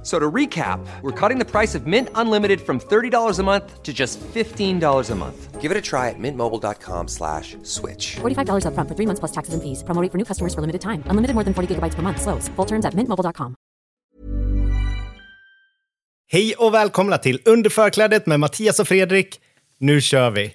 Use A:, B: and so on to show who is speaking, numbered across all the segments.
A: F- So to recap, we're cutting the price of Mint Unlimited from $30 a month to just $15 a month. Give it a try at mintmobile.com slash switch.
B: $45 upfront for three months plus taxes and fees. Promo rate for new customers for limited time. Unlimited more than 40 gigabytes per month. Slows. Full terms at mintmobile.com.
C: Hej och välkomna till Under förklädet med Mattias och Fredrik. Nu kör vi!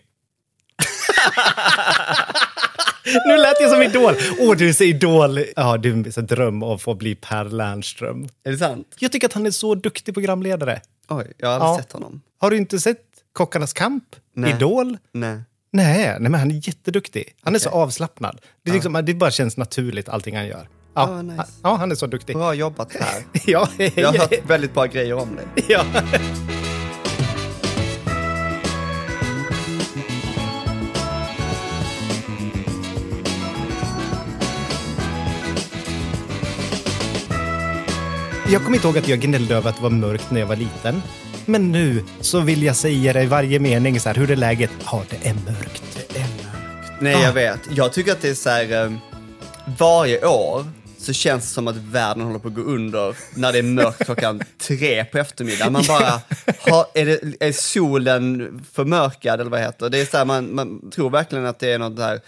C: nu lät jag som Idol. Åh, du är så Idol. Ja, du är så dröm om att få bli Per Lernström.
D: Är det sant?
C: Jag tycker att han är så duktig programledare.
D: Oj, jag har aldrig
C: Ja.
D: sett honom.
C: Har du inte sett Kockarnas kamp?
D: Nej.
C: Idol?
D: Nej.
C: Nej, nej, men han är jätteduktig. Han är så avslappnad. Det, är liksom, det bara känns naturligt, allting han gör. Ja,
D: Ah, nice.
C: han, ja han är så duktig.
D: Bra jobbat här.
C: Ja,
D: Jag har hört väldigt bra grejer om dig.
C: ja. Jag kommer inte ihåg att jag gnällde över att det var mörkt när jag var liten. Men nu så vill jag säga det i varje mening så här, hur är läget? Ja, det är mörkt.
D: Nej,
C: Ah.
D: jag vet. Jag tycker att det är så här... eh, varje år så känns det som att världen håller på att gå under när det är mörkt klockan tre på eftermiddagen. Man bara, har, är, det, är solen förmörkad eller vad det heter? Det är så här, man, man tror verkligen att det är något där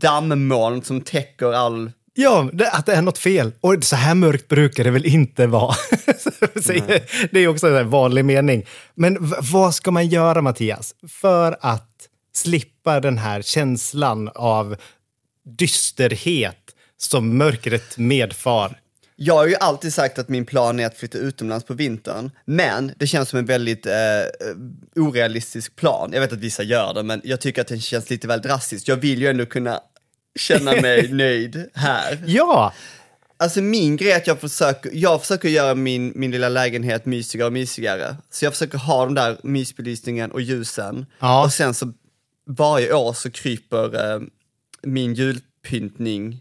D: dammoln som täcker all...
C: Ja, det, att det är något fel. Och så här mörkt brukar det väl inte vara. Det är också en vanlig mening. Men vad ska man göra, Mattias, för att slippa den här känslan av dysterhet som mörkret medfar?
D: Jag har ju alltid sagt att min plan är att flytta utomlands på vintern, men det känns som en väldigt eh, orealistisk plan. Jag vet att vissa gör det, men jag tycker att det känns lite väl drastiskt. Jag vill ju ändå kunna känna mig nöjd här.
C: Ja,
D: Alltså min grej är att jag försöker, jag försöker göra min, min lilla lägenhet mysigare och mysigare. Så jag försöker ha den där mysbelysningen och ljusen.
C: Ja.
D: Och sen så varje år så kryper eh, min julpyntning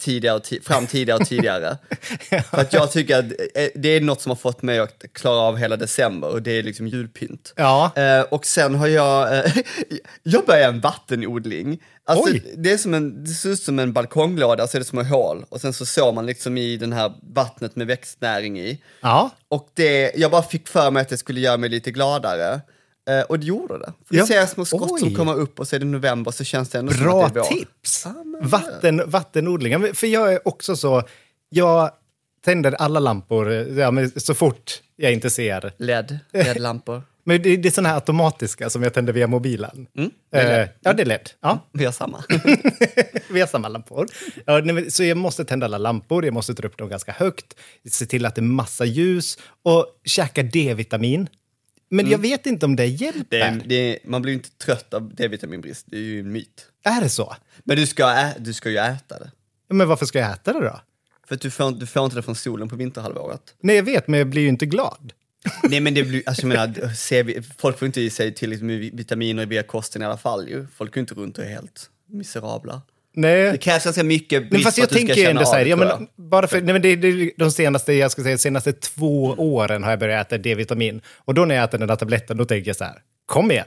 D: tidigare och ti- fram tidigare och tidigare. För att jag tycker att eh, det är något som har fått mig att klara av hela december och det är liksom julpynt.
C: Ja.
D: Eh, och sen har jag, eh, jag börjar en vattenodling. Alltså,
C: Oj.
D: det, är som en, det ser ut som en balkonglåda, så är det små hål. Och sen så sår man liksom i den här vattnet med växtnäring i.
C: ja.
D: Och det, jag bara fick för mig att det skulle göra mig lite gladare. Eh, och det gjorde det. För
C: Ja.
D: det ser små skott som
C: Oj.
D: kommer upp och så är det november så känns det ändå
C: Bra
D: som det är vår.
C: tips!
D: Ja, men-
C: Vatten, vattenodling. Ja, men För jag är också så, jag tänder alla lampor ja, men så fort jag inte ser
D: LED, LED-lampor.
C: Men det, det är sådana här automatiska som jag tänder via mobilen.
D: Mm, det är
C: Eh, ja, det är LED. Ja,
D: Vi har samma.
C: vi har samma lampor. Ja, nej, så jag måste tända alla lampor, jag måste dra upp dem ganska högt, se till att det är massa ljus och käka D-vitamin. Men jag vet inte om det hjälper.
D: Mm. Det det man blir ju inte trött av D-vitaminbrist, det är ju en myt.
C: Är det så?
D: Men du ska, ä, du ska ju äta det.
C: Men varför ska jag äta det då?
D: För att du får, du får inte det från solen på vinterhalvåret.
C: Nej, jag vet, men jag blir ju inte glad.
D: Nej men det blir, alltså jag menar, C, folk får inte i sig tillräckligt med vitaminer via kosten i alla fall ju. Folk går inte runt och är helt miserabla.
C: Nej.
D: Det krävs ganska mycket
C: Men
D: brist
C: fast
D: för
C: jag
D: att du ska
C: tänker
D: känna
C: ändå
D: av det,
C: ja, men bara för, nej, men det, det, de senaste, jag ska säga, senaste två åren har jag börjat äta D-vitamin. Och då när jag äter den där tabletten, då tänker jag så här, kom igen.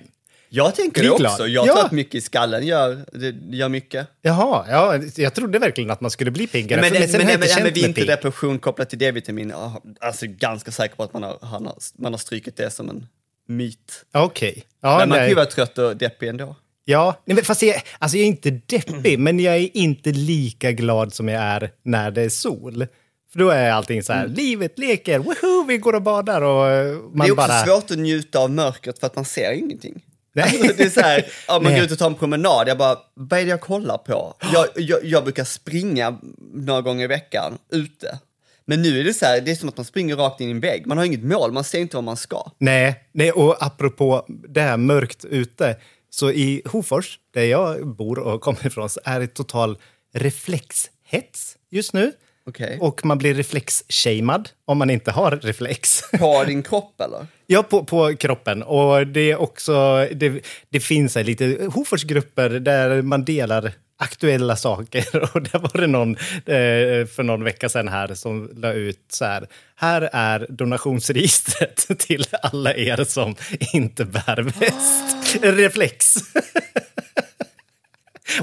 D: Jag tänker det också. Jag
C: Ja.
D: tror att mycket i skallen gör, gör mycket.
C: Jaha, ja, jag trodde verkligen att man skulle bli piggare.
D: Men, men, men,
C: jag
D: men,
C: inte
D: men,
C: pigg.
D: vinterdepression kopplat till D-vitamin, ja, alltså ganska säker på att man har, man har strykit det som en myt.
C: Okej. Ja,
D: men man kan ju vara trött och deppig ändå.
C: Ja, nej, men fast jag, alltså jag är inte deppig, men jag är inte lika glad som jag är när det är sol. För då är allting så här, livet leker, woho, vi går och badar och eh, man
D: Mm. det är också
C: bara...
D: svårt att njuta av mörkret för att man ser ingenting. Alltså, det är så här, ja, man går ut och tar en promenad, jag bara, vad är det jag kollar på? Jag, jag, jag brukar springa några gånger i veckan ute. Men nu är det så här, det är som att man springer rakt in i en vägg. Man har inget mål, man ser inte vad man ska.
C: Nej, nej, och apropå det här mörkt ute, så i Hofors, där jag bor och kommer ifrån, så är det total reflexhets just nu.
D: Okej.
C: Och man blir reflexshamead om man inte har reflex.
D: På din kropp eller?
C: Ja, på, på kroppen. Och det är också, det, det finns här lite Hoforsgrupper där man delar aktuella saker. Och där var det någon eh, för någon vecka sedan här som la ut så här. Här är donationsregistret till alla er som inte bär väst. Reflex.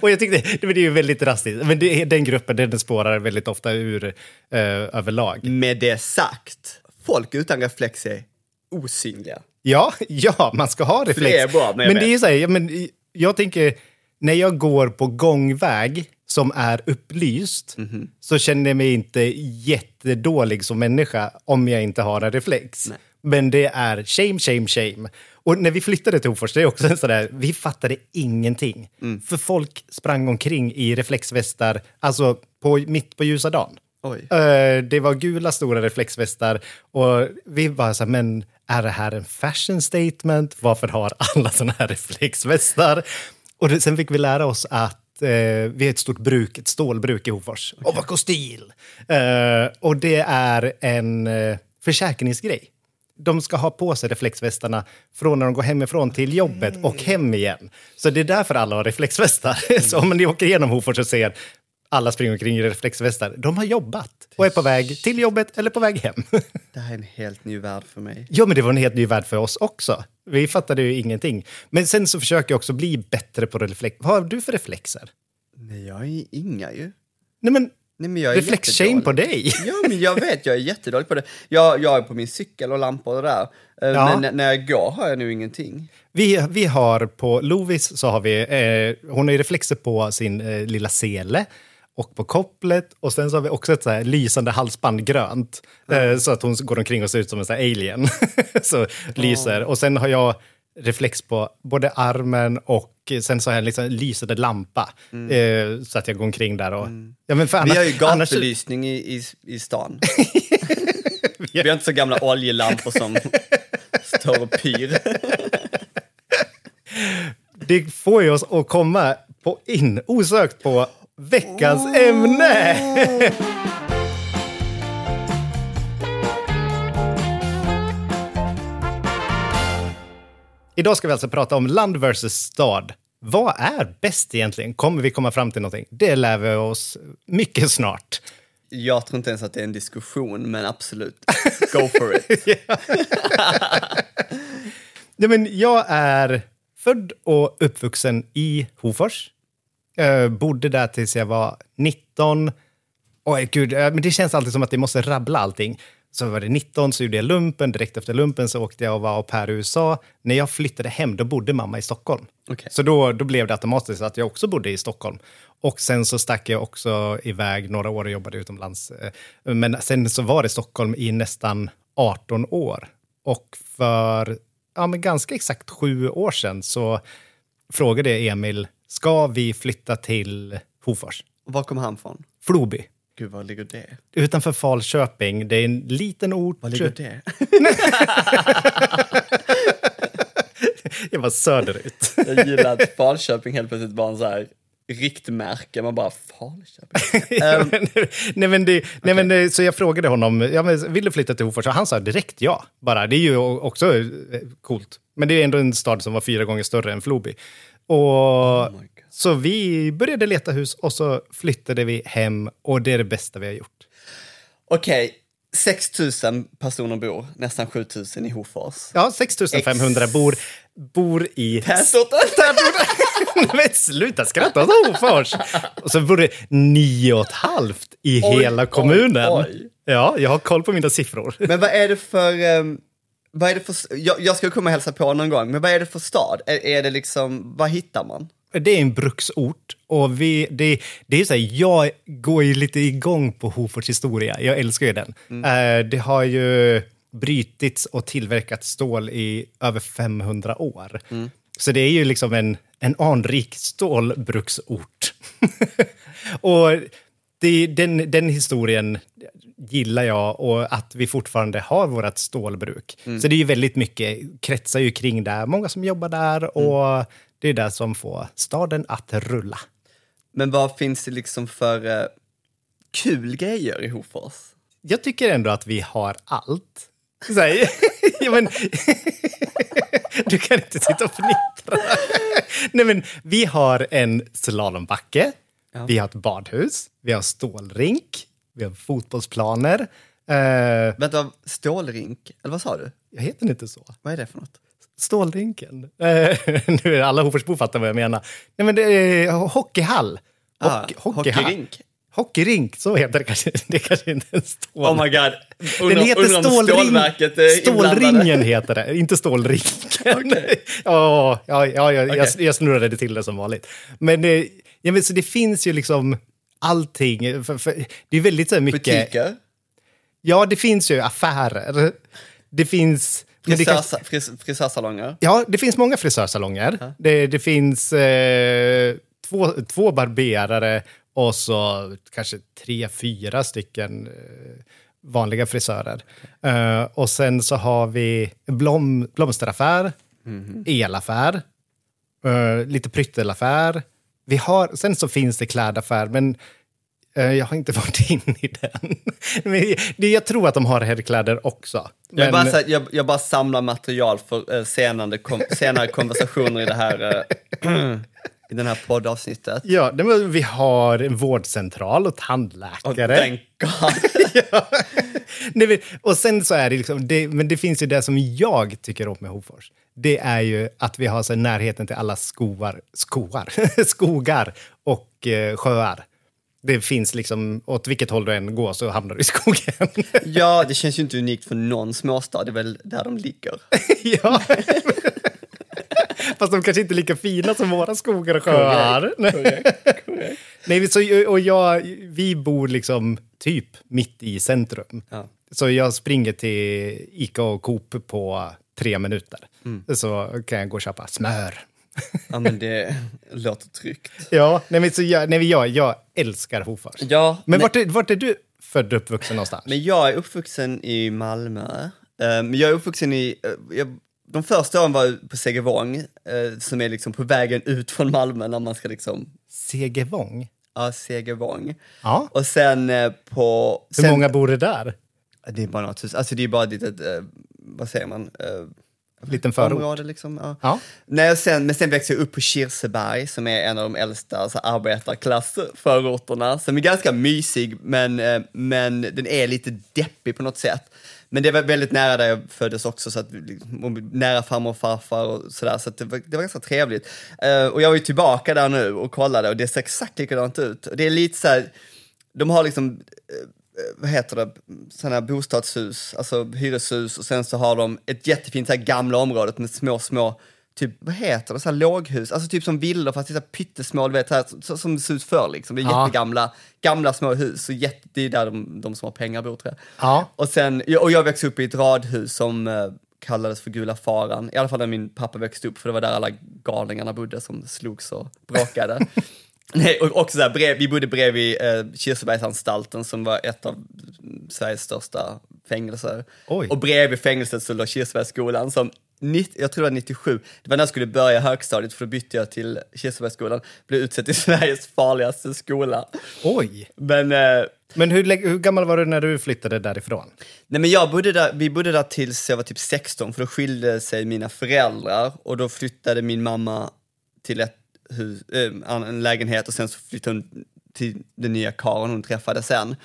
C: Och jag tyckte, det är ju väldigt drastiskt, men det, den gruppen den spårar väldigt ofta ur eh, överlag.
D: Med det sagt, folk utan reflex är osynliga.
C: Ja, ja, man ska ha reflex.
D: Det är bra, men jag
C: men det är
D: vet.
C: så här, ja, men jag tänker, när jag går på gångväg som är upplyst
D: Mhm.
C: så känner jag mig inte jättedålig som människa om jag inte har en reflex. Men det är shame, shame, shame. Och när vi flyttade till Hofors, det är också en sån där, vi fattade ingenting.
D: Mm.
C: För folk sprang omkring i reflexvästar, alltså på, mitt på ljusa dagen. Eh, det var gula stora reflexvästar och vi var så här, men är det här en fashion statement? Varför har alla såna här reflexvästar? Och det, sen fick vi lära oss att eh, vi är ett stort bruk, ett stålbruk i Hofors. Ovako Steel! Eh, och det är en försäkringsgrej. De ska ha på sig reflexvästarna från när de går hemifrån till jobbet och hem igen. Så det är därför alla har reflexvästar. Så om ni åker igenom Hofors och ser alla springer omkring i reflexvästar. De har jobbat och är på väg till jobbet eller på väg hem.
D: Det här är en helt ny värld för mig.
C: ja, men det var en helt ny värld för oss också. Vi fattade ju ingenting. Men sen så försöker jag också bli bättre på reflex. Vad har du för reflexer?
D: Nej, jag är inga ju.
C: Nej, men
D: Nej,
C: reflex-shame på dig.
D: Ja, men jag vet, jag är jättedålig på det. Jag, jag är på min cykel och lampor och det där. Eh,
C: Ja.
D: Men när- jag går har jag nu ingenting.
C: Vi, vi har på Lovis så har vi, eh, hon har ju reflexer på sin eh, lilla sele och på kopplet och sen så har vi också ett så här lysande halsband grönt. Eh, så att hon går omkring och ser ut som en så alien. så lyser. Och sen har jag reflex på både armen och sen så har jag liksom lysande lampa. Eh, så att jag går omkring där och... Ja, men för
D: Mm. Vi
C: annars,
D: har ju
C: annars,
D: gatubelysning i, i, i stan. Vi har inte så gamla oljelampor som står och pyr.
C: det får ju oss att komma på in osökt på veckans ämne. Idag ska vi alltså prata om land versus stad. Vad är bäst egentligen? Kommer vi komma fram till någonting? Det lär vi oss mycket snart.
D: Jag tror inte ens att det är en diskussion, men absolut. Go for it.
C: Nej, men jag är född och uppvuxen i Hofors. Eh, bodde där tills jag var 19. Oj, gud, eh, men det känns alltid som att jag måste rabbla allting. Så var det 19, så gjorde jag lumpen. Direkt efter lumpen så åkte jag och var au pair i USA. När jag flyttade hem, då bodde mamma i Stockholm.
D: Okej.
C: Så då, då blev det automatiskt att jag också bodde i Stockholm. Och sen så stack jag också iväg några år och jobbade utomlands. Eh, Men sen så var det Stockholm i nästan 18 år. Och för ja, men ganska exakt sju år sedan så frågade jag Emil, ska vi flytta till Hofors?
D: Var kom han från?
C: Floby.
D: Gud, var ligger det?
C: Utanför Falköping. Det är en liten ort.
D: Var ligger det?
C: Jag var söderut.
D: Jag gillar att Falköping helt plötsligt var en så här riktmärke. Man bara, Falköping? Ehm,
C: nej, men det, nej, men det, så jag frågade honom, ja, men, vill du flytta till Hofors? Han sa direkt ja. Bara. Det är ju också eh, coolt. Men det är ändå en stad som var fyra gånger större än Floby. Och,
D: God.
C: Så vi började leta hus och så flyttade vi hem och det är det bästa vi har gjort.
D: Okej, 6 000 personer bor, nästan 7 000 i Hofors.
C: Ja, 6500 bor, bor i...
D: Tätorten!
C: Men sluta skratta åt Hofors! Och så bor det nio och ett halvt i
D: Oj,
C: hela
D: oj,
C: kommunen.
D: oj.
C: Ja, jag har koll på mina siffror.
D: Men vad är det för... ehm, vad är det för jag, jag ska komma och hälsa på någon gång, men vad är det för stad? Är, är det liksom, vad hittar man?
C: Det är en bruksort och vi, det, det är så här, jag går ju lite igång på Hofors historia. Jag älskar ju den. Eh, det har ju brytits och tillverkat stål i över 500 år. Så det är ju liksom en, en anrik stålbruksort. och det, den, den historien gillar jag och att vi fortfarande har vårt stålbruk. Så det är ju väldigt mycket, kretsar ju kring det. Många som jobbar där och det är det som får staden att rulla.
D: Men vad finns det liksom för eh, kul grejer i Hofors?
C: Jag tycker ändå att vi har allt. Så här, ja, men, du kan inte sitta och fnittra. Nej, men, vi har en slalombacke, vi har ett badhus, vi har stålrink, vi har fotbollsplaner. Eh,
D: Vänta, stålrink? Eller vad sa du?
C: jag heter inte så.
D: Vad är det för något?
C: Stålrinken. Eh, nu är alla Hoforsbor fattar vad jag menar. Nej, men det är hockeyhall.
D: Ah,
C: Hockey, hockeyhall.
D: hockeyrink.
C: Hockeyrink, så heter det kanske. Det är kanske inte en stål...
D: Oh my god.
C: Den
D: Undrar-
C: heter stålring...
D: Är inblandade.
C: Stålringen heter det, inte stålrinken.
D: Okej.
C: ja, ja, ja, jag, jag,
D: Okej.
C: jag snurrade det till det som vanligt. Men, eh, ja, men så det finns ju liksom allting. För, för, det är väldigt så mycket...
D: Butiker,
C: Ja, det finns ju affärer. Det finns...
D: fris, frisörsalonger.
C: Ja, det finns många frisörsalonger. Det, det finns eh, två, två barberare och så kanske tre, fyra stycken eh, vanliga frisörer. Eh, och sen så har vi blom, blomsteraffär, elaffär, eh, lite pryttelaffär. Vi har, sen så finns det klädaffär, men jag har inte varit in i den. Men jag tror att de har herrkläder också.
D: Jag,
C: Men-
D: bara, så här, jag, jag bara samlar material för eh, senare, kom, senare konversationer i det här eh, i den här poddavsnittet.
C: Ja, vi har en vårdcentral och tandläkare.
D: thank God.
C: ja. Nej, och sen så är det liksom, det, men det finns ju det som jag tycker om med Hofors. Det är ju att vi har så närheten till alla skoar, skoar, skogar och eh, sjöar. Det finns liksom, åt vilket håll du än går så hamnar du i skogen.
D: Ja, det känns ju inte unikt för någon småstad, det är väl där de ligger.
C: ja. Fast de kanske inte är lika fina som våra skogar och sjöar. Nej, så, och jag, vi bor liksom typ mitt i centrum.
D: Ja.
C: Så jag springer till Ica och Coop på tre minuter.
D: Mm.
C: Så kan jag gå och köpa smör.
D: Ja, men det låter tryggt.
C: Ja, nej, men så jag, nej, jag, jag älskar Hofors.
D: Ja,
C: Men
D: nej,
C: vart är, vart är du född och uppvuxen någonstans?
D: men jag är uppvuxen i Malmö. Men jag är uppvuxen i, eh, jag, de första åren var på Segevång, eh, som är liksom på vägen ut från Malmö när man ska liksom,
C: Segevång?
D: ja, Segevång.
C: Ja.
D: Och sen eh, på...
C: Hur
D: sen,
C: många bor det där?
D: Det är bara något hus, alltså det är bara ett litet, vad säger man?
C: Liten förort?
D: område liksom. Ja.
C: Ja.
D: Nej, sen, men sen växte jag upp på Kirseberg som är en av de äldsta alltså, arbetarklassförorterna som är ganska mysig men, eh, men den är lite deppig på något sätt. Men det var väldigt nära där jag föddes också, så att, liksom, nära farmor och farfar och sådär, så det, var, det var ganska trevligt. Eh, och jag var ju tillbaka där nu och kollade och det ser exakt likadant ut. Och Det är lite så här, de har liksom eh, vad heter det, sådana här bostadshus, alltså hyreshus och sen så har de ett jättefint så här gamla området med små, små, typ, vad heter det, så här låghus, alltså typ som villor fast det är så här pyttesmå, du vet, så här, så, som det ser ut förr liksom. Det är
C: Ja.
D: jättegamla, gamla små hus och jätte, det är där de, de som har pengar bor tror jag.
C: Ja.
D: Och sen, och jag växte upp i ett radhus som eh, kallades för Gula Faran, i alla fall där min pappa växte upp, för det var där alla galningarna bodde som slogs och bråkade. Nej, och också så här, brev, vi bodde bredvid eh, Kirsebergsanstalten som var ett av Sveriges största fängelser.
C: Oj.
D: Och bredvid fängelset så låg Kirsebergsskolan som, nitt- jag tror det var 97, det var när jag skulle börja högstadiet för då bytte jag till Kirsebergsskolan, blev utsedd till Sveriges farligaste skola.
C: Oj!
D: Men eh,
C: Men hur, hur gammal var du när du flyttade därifrån?
D: Nej men jag bodde där, vi bodde där tills jag var typ 16 för då skilde sig mina föräldrar och då flyttade min mamma till ett hus, äh, en lägenhet och sen så flyttade hon till den nya karln hon träffade sen.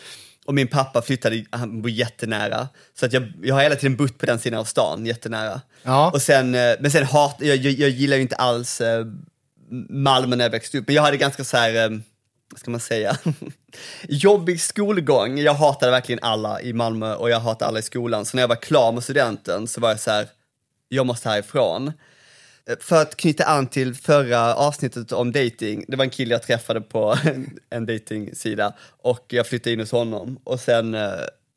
D: Och min pappa flyttade, han bor jättenära. Så att jag, jag har hela tiden bott på den sidan av stan, jättenära.
C: Ja.
D: Och sen, eh, men sen hat, jag, jag, jag gillar ju inte alls eh, Malmö när jag växte upp, men jag hade ganska så här, eh, vad ska man säga, jobbig skolgång. Jag hatade verkligen alla i Malmö och jag hatade alla i skolan. Så när jag var klar med studenten så var jag så här, jag måste härifrån. För att knyta an till förra avsnittet om dating, det var en kille jag träffade på en, en datingsida och jag flyttade in hos honom och sen eh,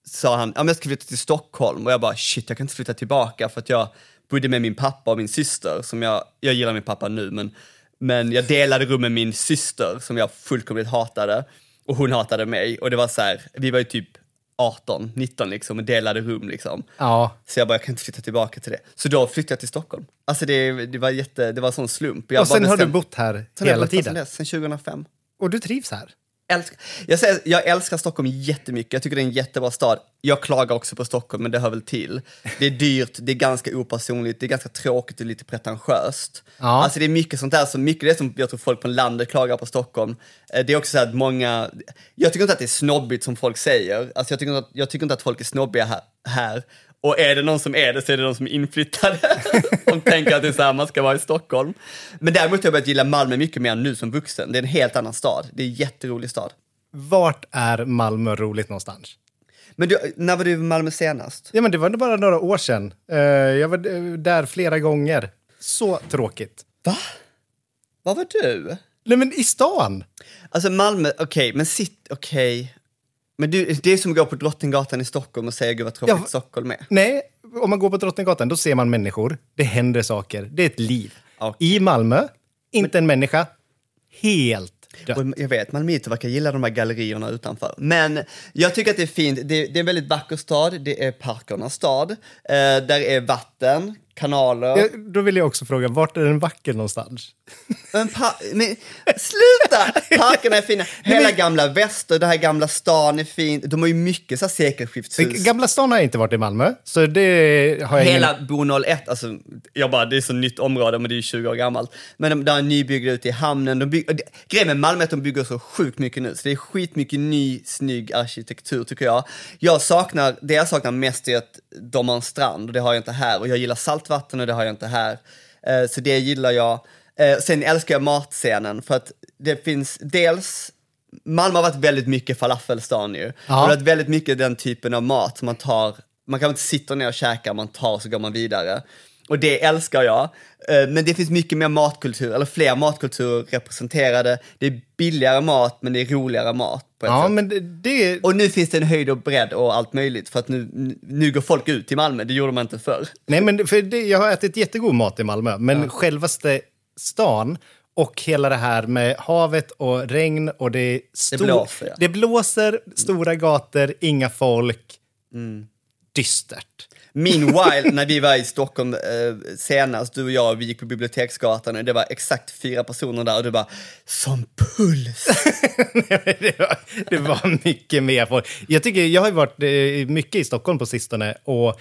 D: sa han, ja men jag ska flytta till Stockholm och jag bara shit jag kan inte flytta tillbaka för att jag bodde med min pappa och min syster som jag, jag gillar min pappa nu men, men jag delade rum med min syster som jag fullkomligt hatade. och hon hatade mig. Och det var så här, vi var ju typ 18, 19 liksom och delade rum liksom.
C: Ja.
D: Så jag bara, jag kan inte flytta tillbaka till det. Så då flyttade jag till Stockholm. Alltså det, det var jätte, det var en sån slump. Jag
C: Och sen har du
D: bestämde-
C: bott här hela
D: här Sen,
C: tiden.
D: dess, sen 2005.
C: Och du trivs här?
D: Älsk, jag, säger, jag älskar Stockholm jättemycket, jag tycker det är en jättebra stad. Jag klagar också på Stockholm, men det hör väl till. Det är dyrt, det är ganska opersonligt, det är ganska tråkigt och lite pretentiöst.
C: Ja.
D: Alltså det är mycket sånt där, som, mycket det som jag tror folk på landet klagar på Stockholm. Eh, Det är också så att många, jag tycker inte att det är snobbigt som folk säger. Alltså jag, tycker inte att, jag tycker inte att folk är snobbiga här. här. Och är det någon som är det så är det de som är inflyttade. som tänker att det är så här man ska vara i Stockholm. Men däremot har jag börjat gilla Malmö mycket mer nu som vuxen. Det är en helt annan stad. Det är en jätterolig stad.
C: Vart är Malmö roligt någonstans?
D: Men du, när var du i Malmö senast?
C: Ja, men det var bara några år sedan. Eh, jag var eh, där flera gånger. Så tråkigt.
D: Va? Var var du?
C: Nej, men i stan!
D: Alltså Malmö, okej, men sitt, okej. Men du, det är som att gå på Drottninggatan i Stockholm och säga gud vad tråkigt
C: Ja.
D: Stockholm är.
C: Nej, om man går på Drottninggatan då ser man människor. Det händer saker. Det är ett liv.
D: Okej.
C: I Malmö, inte en människa. Helt dött.
D: Jag vet, malmöiter verkar gilla de här gallerierna utanför. Men jag tycker att det är fint. Det, det är en väldigt vacker stad. Det är parkernas stad. Eh, där är vatten, kanaler.
C: Ja, Då vill jag också fråga, vart är den vacker någonstans?
D: Men, men sluta! Parkerna är fina. Hela gamla väster, det här gamla stan är fint. De har ju mycket så här sekelskiftshus.
C: Gamla stan har jag inte varit i Malmö, så det har jag
D: Hela
C: ingen...
D: Bo 01, alltså, jag bara, det är så nytt område, men det är ju 20 år gammalt. Men de, där är nybyggda ute i hamnen. De bygg, och det, grejen med Malmö är att de bygger så sjukt mycket nu, så det är skitmycket ny, snygg arkitektur tycker jag. Jag saknar, det jag saknar mest är att de har en strand, och det har jag inte här. Och jag gillar saltvatten, och det har jag inte här. Eh, så det gillar jag. Eh, sen älskar jag matscenen, för att det finns dels Malmö har varit väldigt mycket falafelstan ju.
C: Ja.
D: Det har varit väldigt mycket den typen av mat som man tar, man kan inte sitta ner och käka, man tar så går man vidare. Och det älskar jag. Eh, Men det finns mycket mer matkultur, eller fler matkulturer representerade. Det är billigare mat, men det är roligare mat
C: Ja,
D: sätt.
C: men det, det...
D: Och nu finns det en höjd och bredd och allt möjligt, för att nu, nu går folk ut till Malmö, det gjorde man inte förr.
C: Nej, men för det, jag har ätit jättegod mat i Malmö, men självaste stan och hela det här med havet och regn och det stor,
D: Det blåser, ja.
C: Det blåser, stora gator, inga folk.
D: Mm.
C: Dystert.
D: Meanwhile, när vi var i Stockholm eh, senast, du och jag, vi gick på Biblioteksgatan och det var exakt fyra personer där och du bara, som puls.
C: det, var, det var mycket mer folk. Jag, tycker, jag har ju varit eh, mycket i Stockholm på sistone och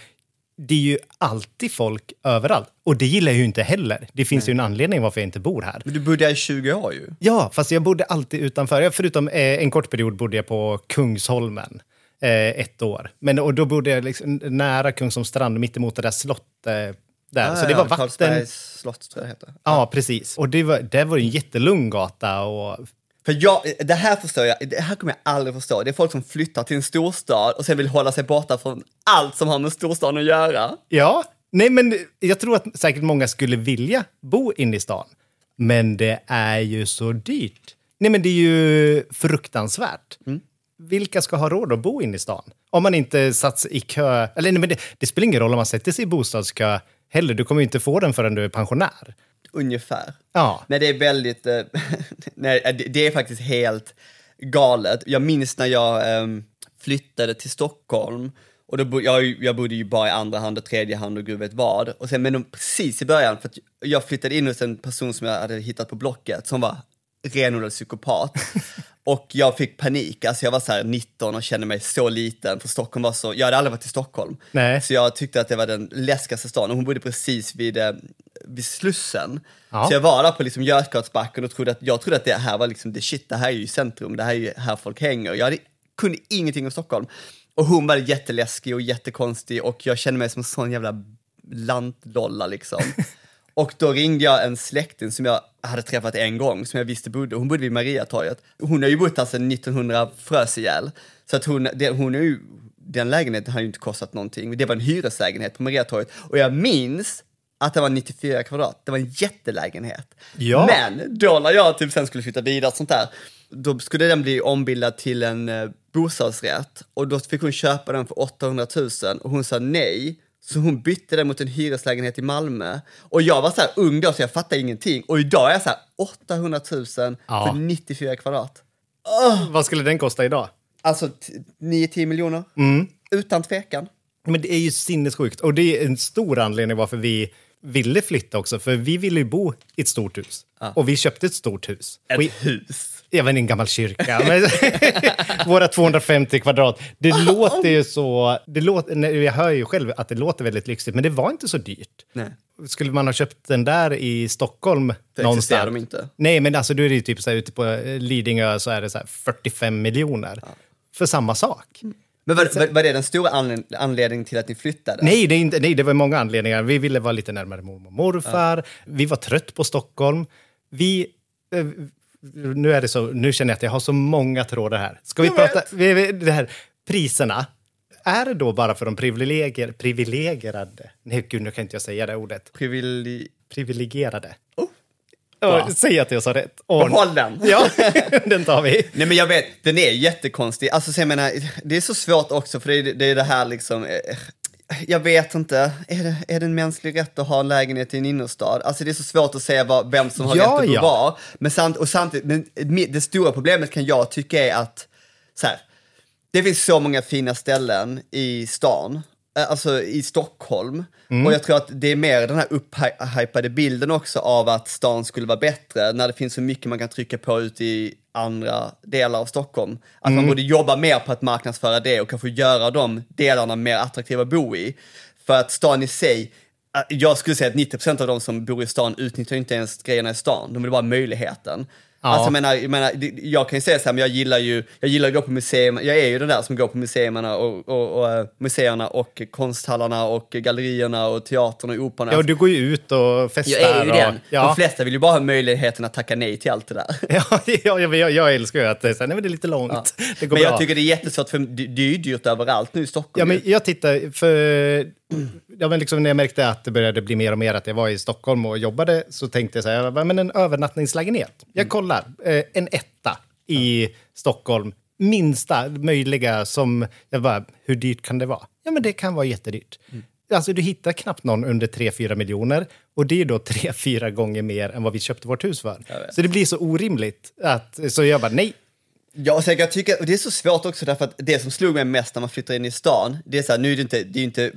C: det är ju alltid folk överallt. Och det gillar jag ju inte heller. Det finns ju en anledning varför jag inte bor här.
D: Men du bodde här i 20 år ju.
C: Ja, fast jag bodde alltid utanför. Förutom eh, en kort period bodde jag på Kungsholmen. Eh, ett år. Men och då bodde jag liksom nära Kungsholmstrand, mittemot det där slottet. Eh, där. så det var vatten.
D: Carlsbergs slott tror jag det heter.
C: Ja, precis. Och det var, där var det en jättelugn gata. Och,
D: För jag, det här förstår jag, det här kommer jag aldrig förstå. Det är folk som flyttar till en storstad och sen vill hålla sig borta från allt som har med storstaden att göra.
C: ja, nej men jag tror att säkert många skulle vilja bo inne i stan. Men det är ju så dyrt. Nej men det är ju fruktansvärt. Vilka ska ha råd att bo inne i stan? Om man inte satts i kö. Eller nej, men det, det spelar ingen roll om man sätter sig i bostadskö heller. Du kommer ju inte få den förrän du är pensionär.
D: Ungefär.
C: Ja.
D: Nej, det är väldigt, eh, nej, det- det är faktiskt helt galet. Jag minns när jag ehm, flyttade till Stockholm och då bo, jag, jag bodde ju bara i andra hand och tredje hand och gud vet vad. Och sen, men de, precis i början, för jag flyttade in hos en person som jag hade hittat på Blocket som var renodlad psykopat. och jag fick panik, alltså jag var så här 19 och kände mig så liten, för Stockholm var så, jag hade aldrig varit i Stockholm.
C: Nej.
D: Så jag tyckte att det var den läskigaste stan och hon bodde precis vid, eh, vid Slussen.
C: Ja.
D: Så jag var där på liksom Götgatsbacken och trodde att, jag trodde att det här var liksom det shit, det här är ju centrum, det här är ju här folk hänger. Jag hade, kunde ingenting om Stockholm. Och hon var jätteläskig och jättekonstig och jag kände mig som en sån jävla lantlolla liksom. Och då ringde jag en släkting som jag hade träffat en gång, som jag visste bodde, hon bodde vid Mariatorget. Hon har ju bott här sedan 1900 frös ihjäl. Så att hon, det, hon är ju, den lägenheten har ju inte kostat någonting. Det var en hyreslägenhet på Mariatorget. Och jag minns att det var 94 kvadrat, det var en jättelägenhet.
C: Ja.
D: Men då när jag typ sen skulle flytta vidare och sånt där, då skulle den bli ombildad till en eh, bostadsrätt och då fick hon köpa den för 800 000 och hon sa nej. Så hon bytte den mot en hyreslägenhet i Malmö. Och jag var så här ung då så jag fattade ingenting. Och idag är jag så här 800 000
C: Ja.
D: för 94 kvadrat.
C: Vad skulle den kosta idag?
D: Alltså t- 9-10 miljoner.
C: Mm.
D: Utan tvekan.
C: Men det är ju sinnessjukt. Och det är en stor anledning varför vi ville flytta också. För vi ville ju bo i ett stort hus. Och vi köpte ett stort hus.
D: Ett
C: Vi-
D: hus.
C: Jag vet en gammal kyrka. Våra 250 kvadrat. Det låter ju så... Det låter, jag hör ju själv att det låter väldigt lyxigt, men det var inte så dyrt.
D: Nej.
C: Skulle man ha köpt den där i Stockholm
D: Då
C: någonstans?
D: de inte.
C: Nej, men alltså då är det ju typ så här, ute på eh, Lidingö så är det så här 45 miljoner för samma sak.
D: Men var, var, var det den stora anled- anledningen till att ni flyttade?
C: Nej det, inte, nej, det var många anledningar. Vi ville vara lite närmare mormor och morfar. Vi var trött på Stockholm. Vi... Nu, är det så, nu känner jag att jag har så många trådar här. Ska vi prata... Vi, det här, priserna. Är det då bara för de privilegier, privilegierade? Nej, gud, nu kan inte jag säga det ordet.
D: Privili...
C: Privilegierade.
D: Oh,
C: Ja, säg att jag sa rätt. Åh,
D: Behåll den.
C: Ja, den tar vi.
D: Nej men jag vet, den är jättekonstig. Alltså så jag menar, det är så svårt också för det är det, är det här liksom, eh, jag vet inte, är det, är det en mänsklig rätt att ha en lägenhet i en innerstad? Alltså det är så svårt att säga vad, vem som har
C: Ja,
D: rätt att
C: ja.
D: vara. Men, samt, och samtidigt, men det stora problemet kan jag tycka är att, så här, det finns så många fina ställen i stan, alltså i Stockholm. Och jag tror att det är mer den här upphypade bilden också av att stan skulle vara bättre när det finns så mycket man kan trycka på ute i andra delar av Stockholm. Att man borde jobba mer på att marknadsföra det och kanske göra de delarna mer attraktiva att bo i. För att stan i sig, eh, jag skulle säga att 90% av de som bor i stan utnyttjar inte ens grejerna i stan, de vill bara ha möjligheten.
C: Ja.
D: Alltså jag menar, jag, menar, jag kan ju säga så här, men jag gillar ju, jag gillar att gå på museum, jag är ju den där som går på museerna och, och, och eh, museerna och konsthallarna och gallerierna och teatern och operan.
C: Ja, du går ju ut och festar.
D: jag är ju
C: och,
D: den. De
C: Ja,
D: flesta vill ju bara ha möjligheten att tacka nej till allt det där.
C: ja, ja, jag, jag, jag älskar ju att det är, så här, nej, men det är lite långt. Det går
D: Men jag
C: bra.
D: tycker det är jättesvårt, för det det är ju dyrt överallt nu i Stockholm.
C: Ja, men jag tittar, för ja, men liksom när jag märkte att det började bli mer och mer att jag var i Stockholm och jobbade så tänkte jag så här, men en övernattningslägenhet. Jag
D: Mm.
C: kollar, eh, en etta i Stockholm, minsta möjliga som, jag bara, hur dyrt kan det vara? Ja, men det kan vara jättedyrt.
D: Mm.
C: Alltså du hittar knappt någon under 3-4 miljoner och det är då 3-4 gånger mer än vad vi köpte vårt hus för. Så det blir så orimligt att, så jag bara nej,
D: Ja, kan jag tycka, och det är så svårt också därför att det som slog mig mest när man flyttar in i stan, det är så här, nu är det inte, det är inte,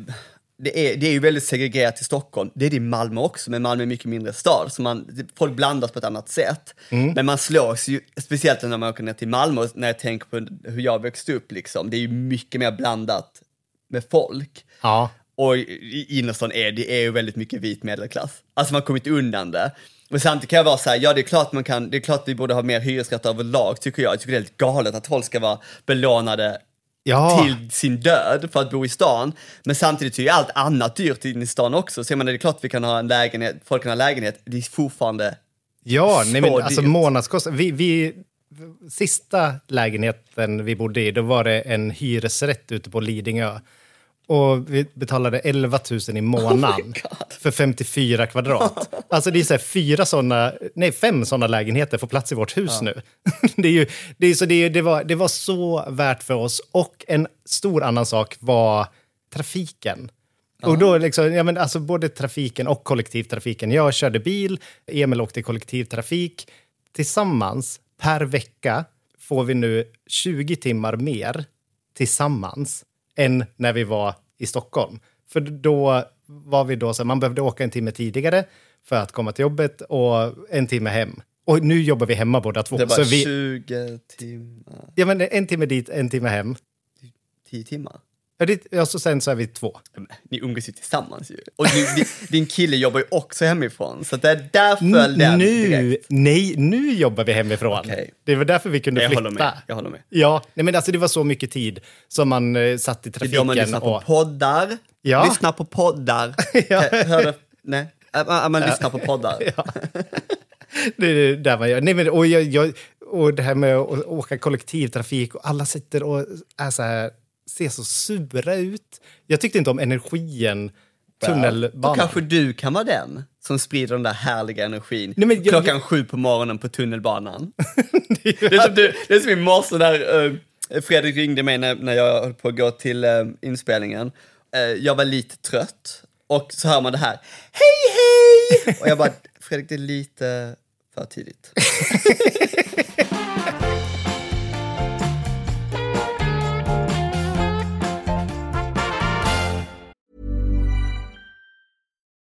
D: det är, det är ju väldigt segregerat i Stockholm. Det är det i Malmö också, men Malmö är en mycket mindre stad, så man, folk blandas på ett annat sätt. Men man slås ju, speciellt när man åker ner till Malmö, när jag tänker på hur jag växte upp liksom, det är ju mycket mer blandat med folk.
C: ja,
D: Och i innerstan är det är ju väldigt mycket vit medelklass. Alltså man har kommit undan det. Men samtidigt kan jag vara så här, ja det är klart man kan, det är klart vi borde ha mer hyresrätter överlag tycker jag. Jag tycker det är helt galet att folk ska vara belånade
C: ja.
D: till sin död för att bo i stan. Men samtidigt är ju allt annat dyrt in i stan också. Så jag menar, det är klart vi kan ha en lägenhet, folk kan ha lägenhet, det är fortfarande
C: Ja, nej, men
D: Så
C: alltså månadskostnad. Vi, vi, sista lägenheten vi bodde i, då var det en hyresrätt ute på Lidingö. Och vi betalade 11 000 i månaden för 54 kvadrat. Alltså det är så fyra såna, nej fem sådana lägenheter får plats i vårt hus nu. Det, är ju, det, är så det, det, var, det var så värt för oss. Och en stor annan sak var trafiken. Och då liksom, ja men alltså både trafiken och kollektivtrafiken. Jag körde bil, Emil åkte kollektivtrafik. Tillsammans per vecka får vi nu 20 timmar mer tillsammans än när vi var i Stockholm. För då var vi då så man behövde åka en timme tidigare för att komma till jobbet och en timme hem. Och nu jobbar vi hemma båda två.
D: det bara
C: Så vi,
D: 20 timmar,
C: ja, men en timme dit, en timme hem.
D: 10 timmar.
C: Ja, det, ja, så sen så är vi två.
D: Ni umgås ju tillsammans ju. Och din, din kille jobbar ju också hemifrån, så det är där föll den
C: nu,
D: direkt.
C: nej, nu jobbar vi hemifrån.
D: Okej.
C: Det var därför vi kunde
D: Jag
C: flytta.
D: håller med. Jag håller med.
C: Ja, nej, men alltså det var så mycket tid som man eh, satt i
D: Det
C: trafiken.
D: då man lyssnar på
C: och,
D: poddar.
C: Ja.
D: Lyssnar på poddar.
C: Ja.
D: Hör- nej, man, man lyssnar på poddar.
C: det är där man gör. Nej, men, och, jag, jag, och det här med att åka kollektivtrafik och alla sitter och är så här, ser så sura ut. Jag tyckte inte om energin, tunnelbanan.
D: kanske du kan vara den som sprider den där härliga energin
C: Nej, men jag-
D: klockan sju på morgonen på tunnelbanan. det, är som du, det är som i morse när eh, Fredrik ringde mig när, när jag höll på att gå till eh, inspelningen. Eh, jag var lite trött och så hör man det här. Hej hej! Och jag bara, Fredrik det är lite för tidigt.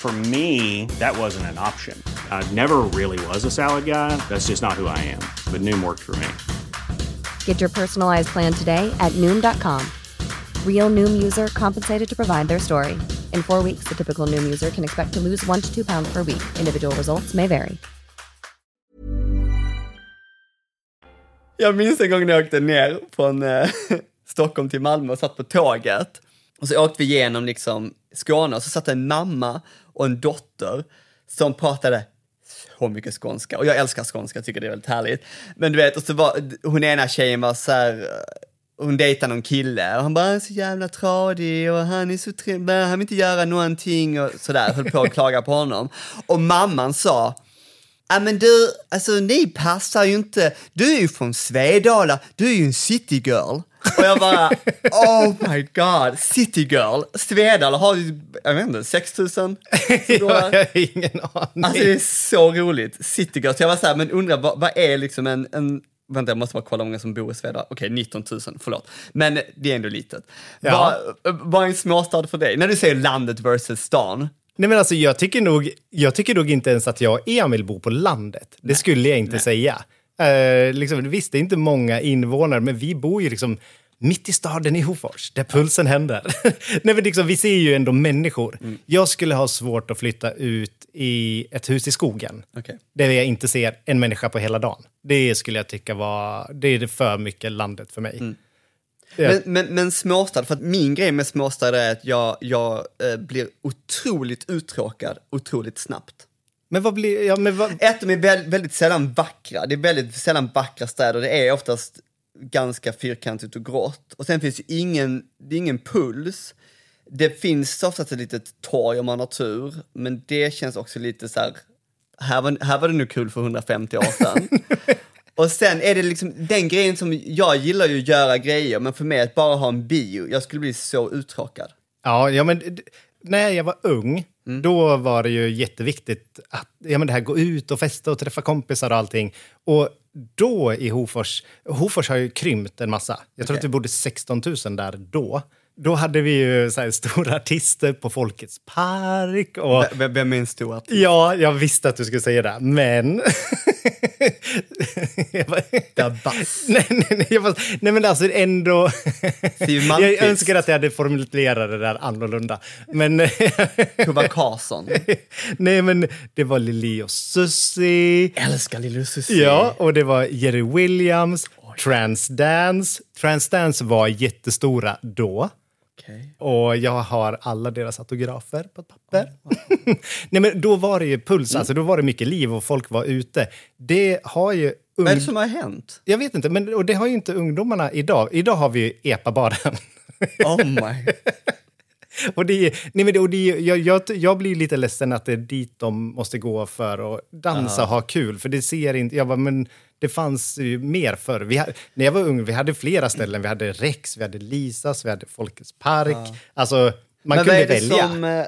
E: For me, that wasn't an option. I never really was a salad guy. That's just not who I am. But Noom worked for me.
F: Get your personalized plan today at Noom.com. Real Noom user compensated to provide their story. In four weeks, the typical Noom user can expect to lose one to two pounds per week. Individual results may vary.
D: Jag minns en gång när jag åkte ner från eh, Stockholm till Malmö och satt på tåget. Och så åkte vi igenom liksom Skåne och så satt en mamma och en dotter som pratade så mycket skånska. Och jag älskar skånska, jag tycker det är väldigt härligt. Men du vet, och så var, hon ena tjejen var så här, hon dejtade någon kille och han bara, han är så jävla tradig och han är så trevlig, han vill inte göra någonting och sådär, höll på att klaga på honom. Och mamman sa, Ja men du, alltså ni passar ju inte, du är ju från Svedala, du är ju en citygirl. Och jag bara, oh my god, citygirl. Svedala har ju, jag vet inte, 6000
C: jag har ingen aning.
D: Alltså det är så roligt, citygirl. Så jag var så här, men undrar vad, vad är liksom en, en Vänta, jag måste bara kolla hur många som bor i Svedala. Okej, 19 000, förlåt. Men det är ändå litet.
C: Ja.
D: Vad, är en småstad för dig? När du säger landet versus stan.
C: Nej men alltså jag tycker nog, jag tycker nog inte ens att jag och Emil bor på landet. Det skulle jag inte säga. Eh, liksom, visst, det är inte många invånare, men vi bor ju liksom mitt i staden i Hofors, där pulsen händer. Nej, men liksom, vi ser ju ändå människor. Jag skulle ha svårt att flytta ut i ett hus i skogen,
D: Okej.
C: där jag inte ser en människa på hela dagen. Det skulle jag tycka var, det är för mycket landet för mig. Ja.
D: Men, men, men småstad, för att min grej med småstad är att jag, jag eh, blir otroligt uttråkad otroligt snabbt.
C: Men vad blir, ja men vad,
D: Ett, de är väldigt, väldigt sällan vackra. Det är väldigt sällan vackra städer. Det är oftast ganska fyrkantigt och grått. Och sen finns ju ingen, det är ingen puls. Det finns oftast ett litet torg om man har tur, men det känns också lite så här, här var, här var det nog kul för 150 år sedan. Och sen är det liksom den grejen som, jag gillar ju att göra grejer, men för mig att bara ha en bio, jag skulle bli så uttråkad.
C: Ja, ja men när jag var ung,
D: Mm.
C: då var det ju jätteviktigt att ja, men det här gå ut och festa och träffa kompisar och allting. Och då i Hofors, Hofors har ju krympt en massa. Jag tror
D: Okej.
C: att vi bodde 16 000 där då. Då hade vi ju så här stora artister på Folkets park och...
D: Vem, vem är en stor artist?
C: Ja, jag visste att du skulle säga det, men... bara,
D: Dabas.
C: nej, nej, nej, bara, nej, men alltså ändå... Jag önskar att jag hade formulerat det där annorlunda. Men...
D: Tuva Karlsson.
C: nej, men det var Lili och Susie.
D: Älskar Lille Susie.
C: Ja, och det var Jerry Williams, Transdance. Transdance var jättestora då.
D: Okej.
C: Och jag har alla deras autografer på ett papper. Nej, men då var det ju puls, alltså då var det mycket liv och folk var ute. Det har ju...
D: Vad är det som har hänt?
C: Jag vet inte, men och det har ju inte ungdomarna idag. Idag har vi EPA-baren.
D: Oh my.
C: och det, nej men det, och det, jag, jag, jag blir lite ledsen att det är dit de måste gå för att dansa och ha kul. För det ser inte... Jag bara, men det fanns ju mer förr. Vi, när jag var ung, vi hade flera ställen. Vi hade Rex, vi hade Lisas, vi hade Folkets park. Alltså, man
D: Men
C: kunde välja.
D: som... eh,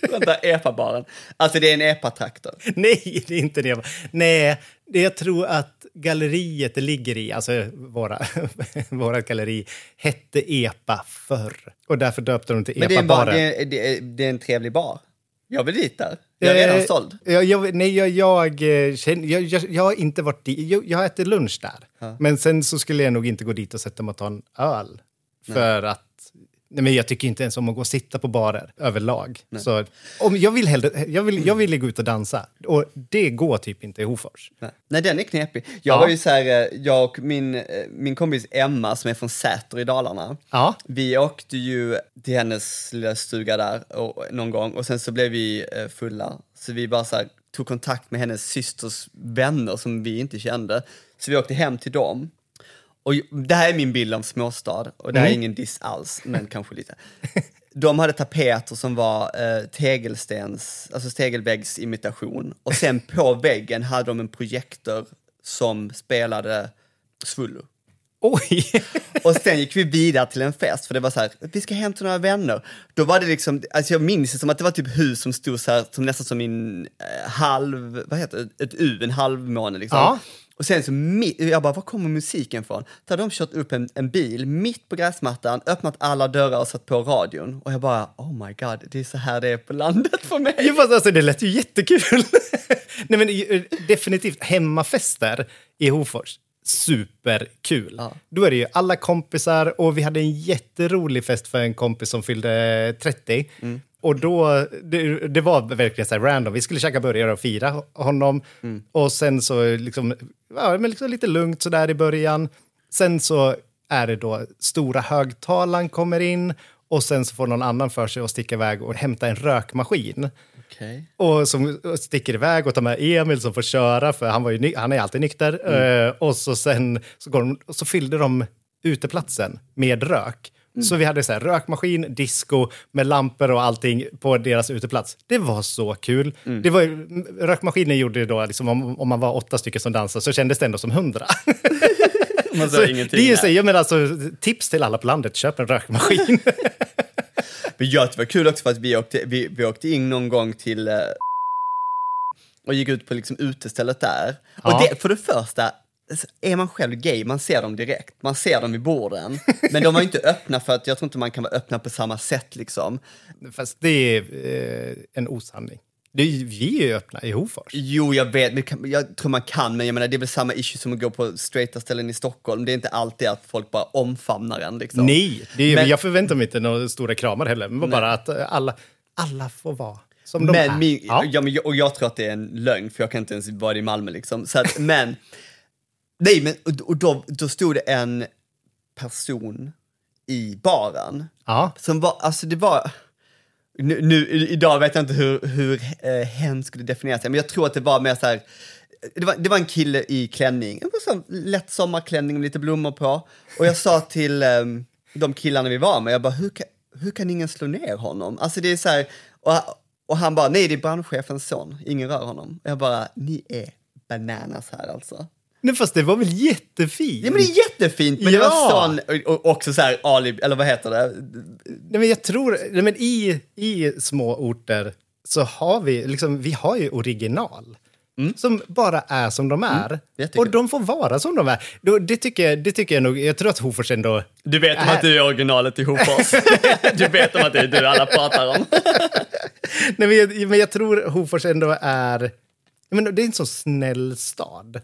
D: Vänta, epa-baren. Alltså det är en epa-traktor.
C: Nej, det är inte det. Nej, det jag tror att galleriet det ligger i, alltså våra, våra galleri, hette EPA förr. Och därför döpte de till
D: Men det är, en bar,
C: EPA-baren.
D: det, är, det, är, det är en trevlig bar. Jag vill dit där. Jag är redan
C: Eh,
D: såld.
C: Jag, jag, nej, jag, jag, eh, jag, jag, jag har inte varit dit. Jag, jag har ätit lunch där. Men sen så skulle jag nog inte gå dit och sätta mig och ta en öl. För att... Nej, men jag tycker inte ens om att gå och sitta på barer överlag. Så, om, jag, vill hellre, jag, vill, jag vill gå ut och dansa. Och det går typ inte i Hofors.
D: Nej. Nej, den är knepig. Jag
C: Ja.
D: var ju så här, eh, jag och min, eh, min kompis Emma som är från Säter i Dalarna.
C: Ja.
D: Vi åkte ju till hennes lilla stuga där och, någon gång och sen så blev vi eh, fulla. Så vi bara så här, tog kontakt med hennes systers vänner som vi inte kände. Så vi åkte hem till dem. Och det här är min bild av småstad och det här är ingen diss alls, men kanske lite. De hade tapeter som var eh, tegelstens, alltså tegelväggsimitation. Och sen på väggen hade de en projektor som spelade Svullo.
C: Oj!
D: Och sen gick vi vidare till en fest, för det var så här, vi ska hem till några vänner. Då var det liksom, alltså jag minns det som att det var typ hus som stod så här, som nästan som en eh, halv, vad heter det, ett U, en halvmåne liksom.
C: Ja.
D: Och sen så, jag bara, var kommer musiken ifrån? Så hade de kört upp en, en bil mitt på gräsmattan, öppnat alla dörrar och satt på radion. Och jag bara, oh my god, det är så här det är på landet för mig.
C: Jo, fast alltså, det lät ju jättekul. Nej, men eh, definitivt hemmafester i Hofors. Superkul.
D: Ja.
C: Då är det ju alla kompisar och vi hade en jätterolig fest för en kompis som fyllde 30. Och då, det, det var verkligen så här random. Vi skulle käka burgare och fira honom. Och sen så liksom, ja, men liksom lite lugnt så där i början. Sen så är det då stora högtalaren kommer in och sen så får någon annan för sig att sticka iväg och hämta en rökmaskin.
D: Okej.
C: Och som sticker iväg och tar med Emil som får köra, för han, var ju, han är alltid nykter. Eh, och så sen så, går de, så fyllde de uteplatsen med rök. Så vi hade så här, rökmaskin, disco med lampor och allting på deras uteplats. Det var så kul. Det var, rökmaskinen gjorde då, liksom, om, om man var åtta stycken som dansade, så kändes det ändå som hundra.
D: Man
C: så
D: sa
C: det
D: ingenting.
C: är ju
D: där.
C: så, jag menar, alltså, tips till alla på landet, köp en rökmaskin.
D: Men tyckte det var kul också för att vi åkte, vi, vi åkte in någon gång till eh, och gick ut på liksom utestället där.
C: Ja.
D: Och det, för det första, är man själv gay, man ser dem direkt. Man ser dem vid borden. Men de var ju inte öppna för att jag tror inte man kan vara öppna på samma sätt liksom.
C: Fast det är eh, en osanning. Det är, vi är ju öppna i Hofors.
D: Jo, jag vet, men jag tror man kan, men jag menar det är väl samma issue som att gå på straighta ställen i Stockholm. Det är inte alltid att folk bara omfamnar en liksom.
C: Nej, det är,
D: Men-
C: jag förväntar mig inte några stora kramar heller. Men bara att eh, alla, alla får vara som de är.
D: Men, min,
C: ja.
D: ja. men, och jag tror att det är en lögn, för jag kan inte ens vara i Malmö liksom. Så att, men, nej, men och, då, då stod det en person i baren
C: ja.
D: som var, alltså det var, nu, nu idag vet jag inte hur, hur eh, hen skulle definiera sig, men jag tror att det var mer så här, det var, det var en kille i klänning, en sån lätt sommarklänning med lite blommor på. Och jag sa till eh, de killarna vi var med, jag bara, hur kan, hur kan ingen slå ner honom? Alltså det är så här, och, och han bara, nej det är brandchefens son, ingen rör honom. Jag bara, ni är bananas här alltså.
C: Nej, fast det var väl jättefint?
D: Ja men det är jättefint, men det
C: Ja.
D: var sån, och, också så här alibi, eller vad heter det?
C: Nej, men jag tror, nej, men i, i små orter så har vi, liksom, vi har ju original. Som bara är som de är.
D: jättekul.
C: och de får vara som de är. Det, tycker, jag- det tycker jag nog, jag tror att Hofors ändå...
D: Du vet om
C: Äh.
D: att du är originalet i Hofors. du vet om att det är du alla pratar om.
C: Nej, men, jag, men jag tror Hofors ändå är... Men det är en så snäll stad.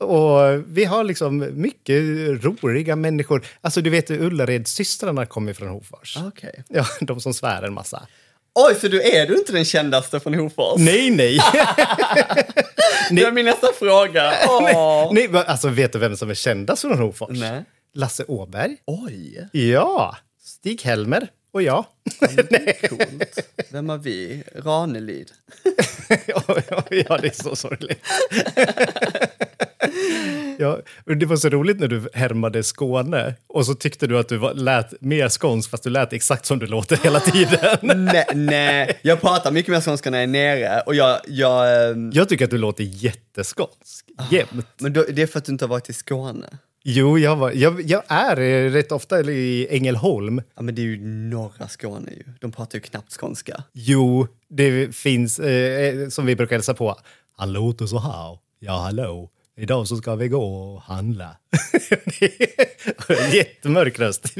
C: Och vi har liksom mycket roliga människor. Alltså du vet, Ullared-systrarna kommer från Hofors.
D: Okej.
C: Ja, de som svär en massa.
D: Oj, så du är du inte den kändaste från Hofors?
C: Nej, nej.
D: Det var min nästa fråga. Åh.
C: nej men alltså, vet du vem som är kändast från Hofors?
D: Nej.
C: Lasse Åberg.
D: Oj,
C: Ja, Stig Helmer och jag.
D: coolt. Vem har vi? Ranelid.
C: ja, ja, ja, det är så sorgligt. ja, det var så roligt när du härmade Skåne och så tyckte du att du var, lät mer skånsk fast du lät exakt som du låter hela tiden.
D: nej, nej, jag pratar mycket mer skånska när jag är nere och jag, jag ehm,
C: Jag tycker att du låter jätteskånsk, jämt.
D: men då, det är för att du inte har varit i Skåne.
C: Jo, jag, var, jag, jag är eh, rätt ofta i Ängelholm.
D: Ja, men det är ju norra Skåne ju. De pratar ju knappt skånska.
C: Jo, det finns, eh, som vi brukar hälsa på. Han låter så här. Ja, hallå. Idag så ska vi gå och handla. Jättemörk röst.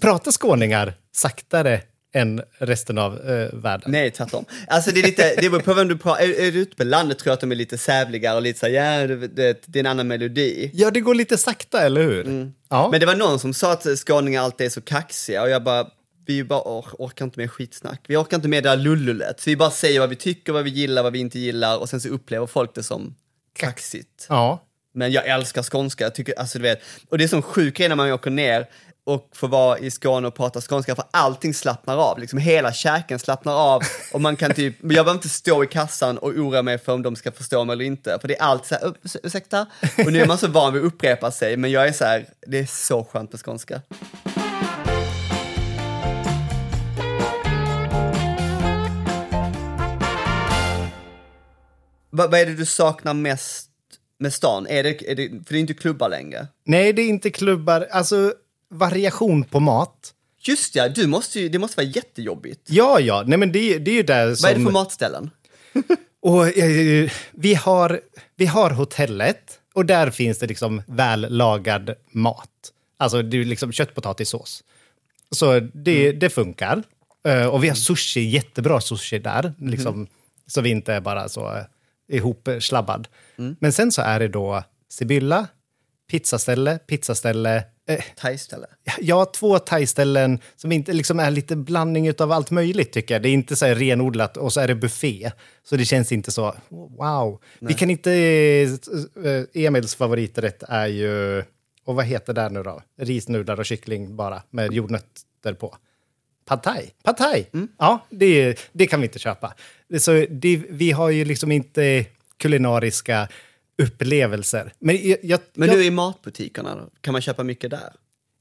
C: Pratar skåningar saktare än resten av eh, världen?
D: Nej, tvärtom. Alltså det är lite, det beror på vem du pratar, är, är du ute på landet tror jag att de är lite sävligare och lite så här, ja, det, det, det är en annan melodi.
C: Ja, det går lite sakta, eller hur? Ja.
D: Men det var någon som sa att skåningar alltid är så kaxiga och jag bara, vi bara or orkar inte med skitsnack. Vi orkar inte med det där lullulet. Så vi bara säger vad vi tycker, vad vi gillar, vad vi inte gillar och sen så upplever folk det som kaxigt.
C: ja.
D: Men jag älskar skånska, jag tycker, alltså du vet, och det är som sjuk grej när man åker ner och få vara i Skåne och prata skånska för allting slappnar av. Liksom hela käken slappnar av och man kan typ, jag behöver inte stå i kassan och oroa mig för om de ska förstå mig eller inte. För det är alltid så här, ursäkta? Och nu är man så van vid att upprepa sig, men jag är så här, det är så skönt med skånska. Vad, vad är det du saknar mest med stan? Är det, är det, för det är inte klubbar längre.
C: Nej, det är inte klubbar. Alltså, variation på mat.
D: Just ja, du måste ju, det måste vara jättejobbigt.
C: Ja, ja. Nej, men det, det är ju där som...
D: Vad är det för matställen?
C: Och, eh, vi, har, vi har hotellet och där finns det liksom vällagad mat. Alltså det är liksom köttpotatissås. Så det, det funkar. Eh, och vi har sushi, jättebra sushi där. Liksom, Så vi inte är bara så eh, ihopslabbad. Men sen så är det då Sibylla, pizzaställe, pizzaställe. Eh,
D: Thaiställe.
C: jag har två thai-ställen som inte liksom är lite blandning av allt möjligt tycker jag. Det är inte så här renodlat och så är det buffé. Så det känns inte så, wow. Vi kan inte, eh, Emils favoriträtt är ju, och vad heter det nu då? Risnudlar och kyckling bara med jordnötter på. Pad thai. Pad thai. Ja, det, det kan vi inte köpa. Så det, vi har ju liksom inte kulinariska upplevelser. Men, jag, jag,
D: Men nu i matbutikerna då? Kan man köpa mycket där?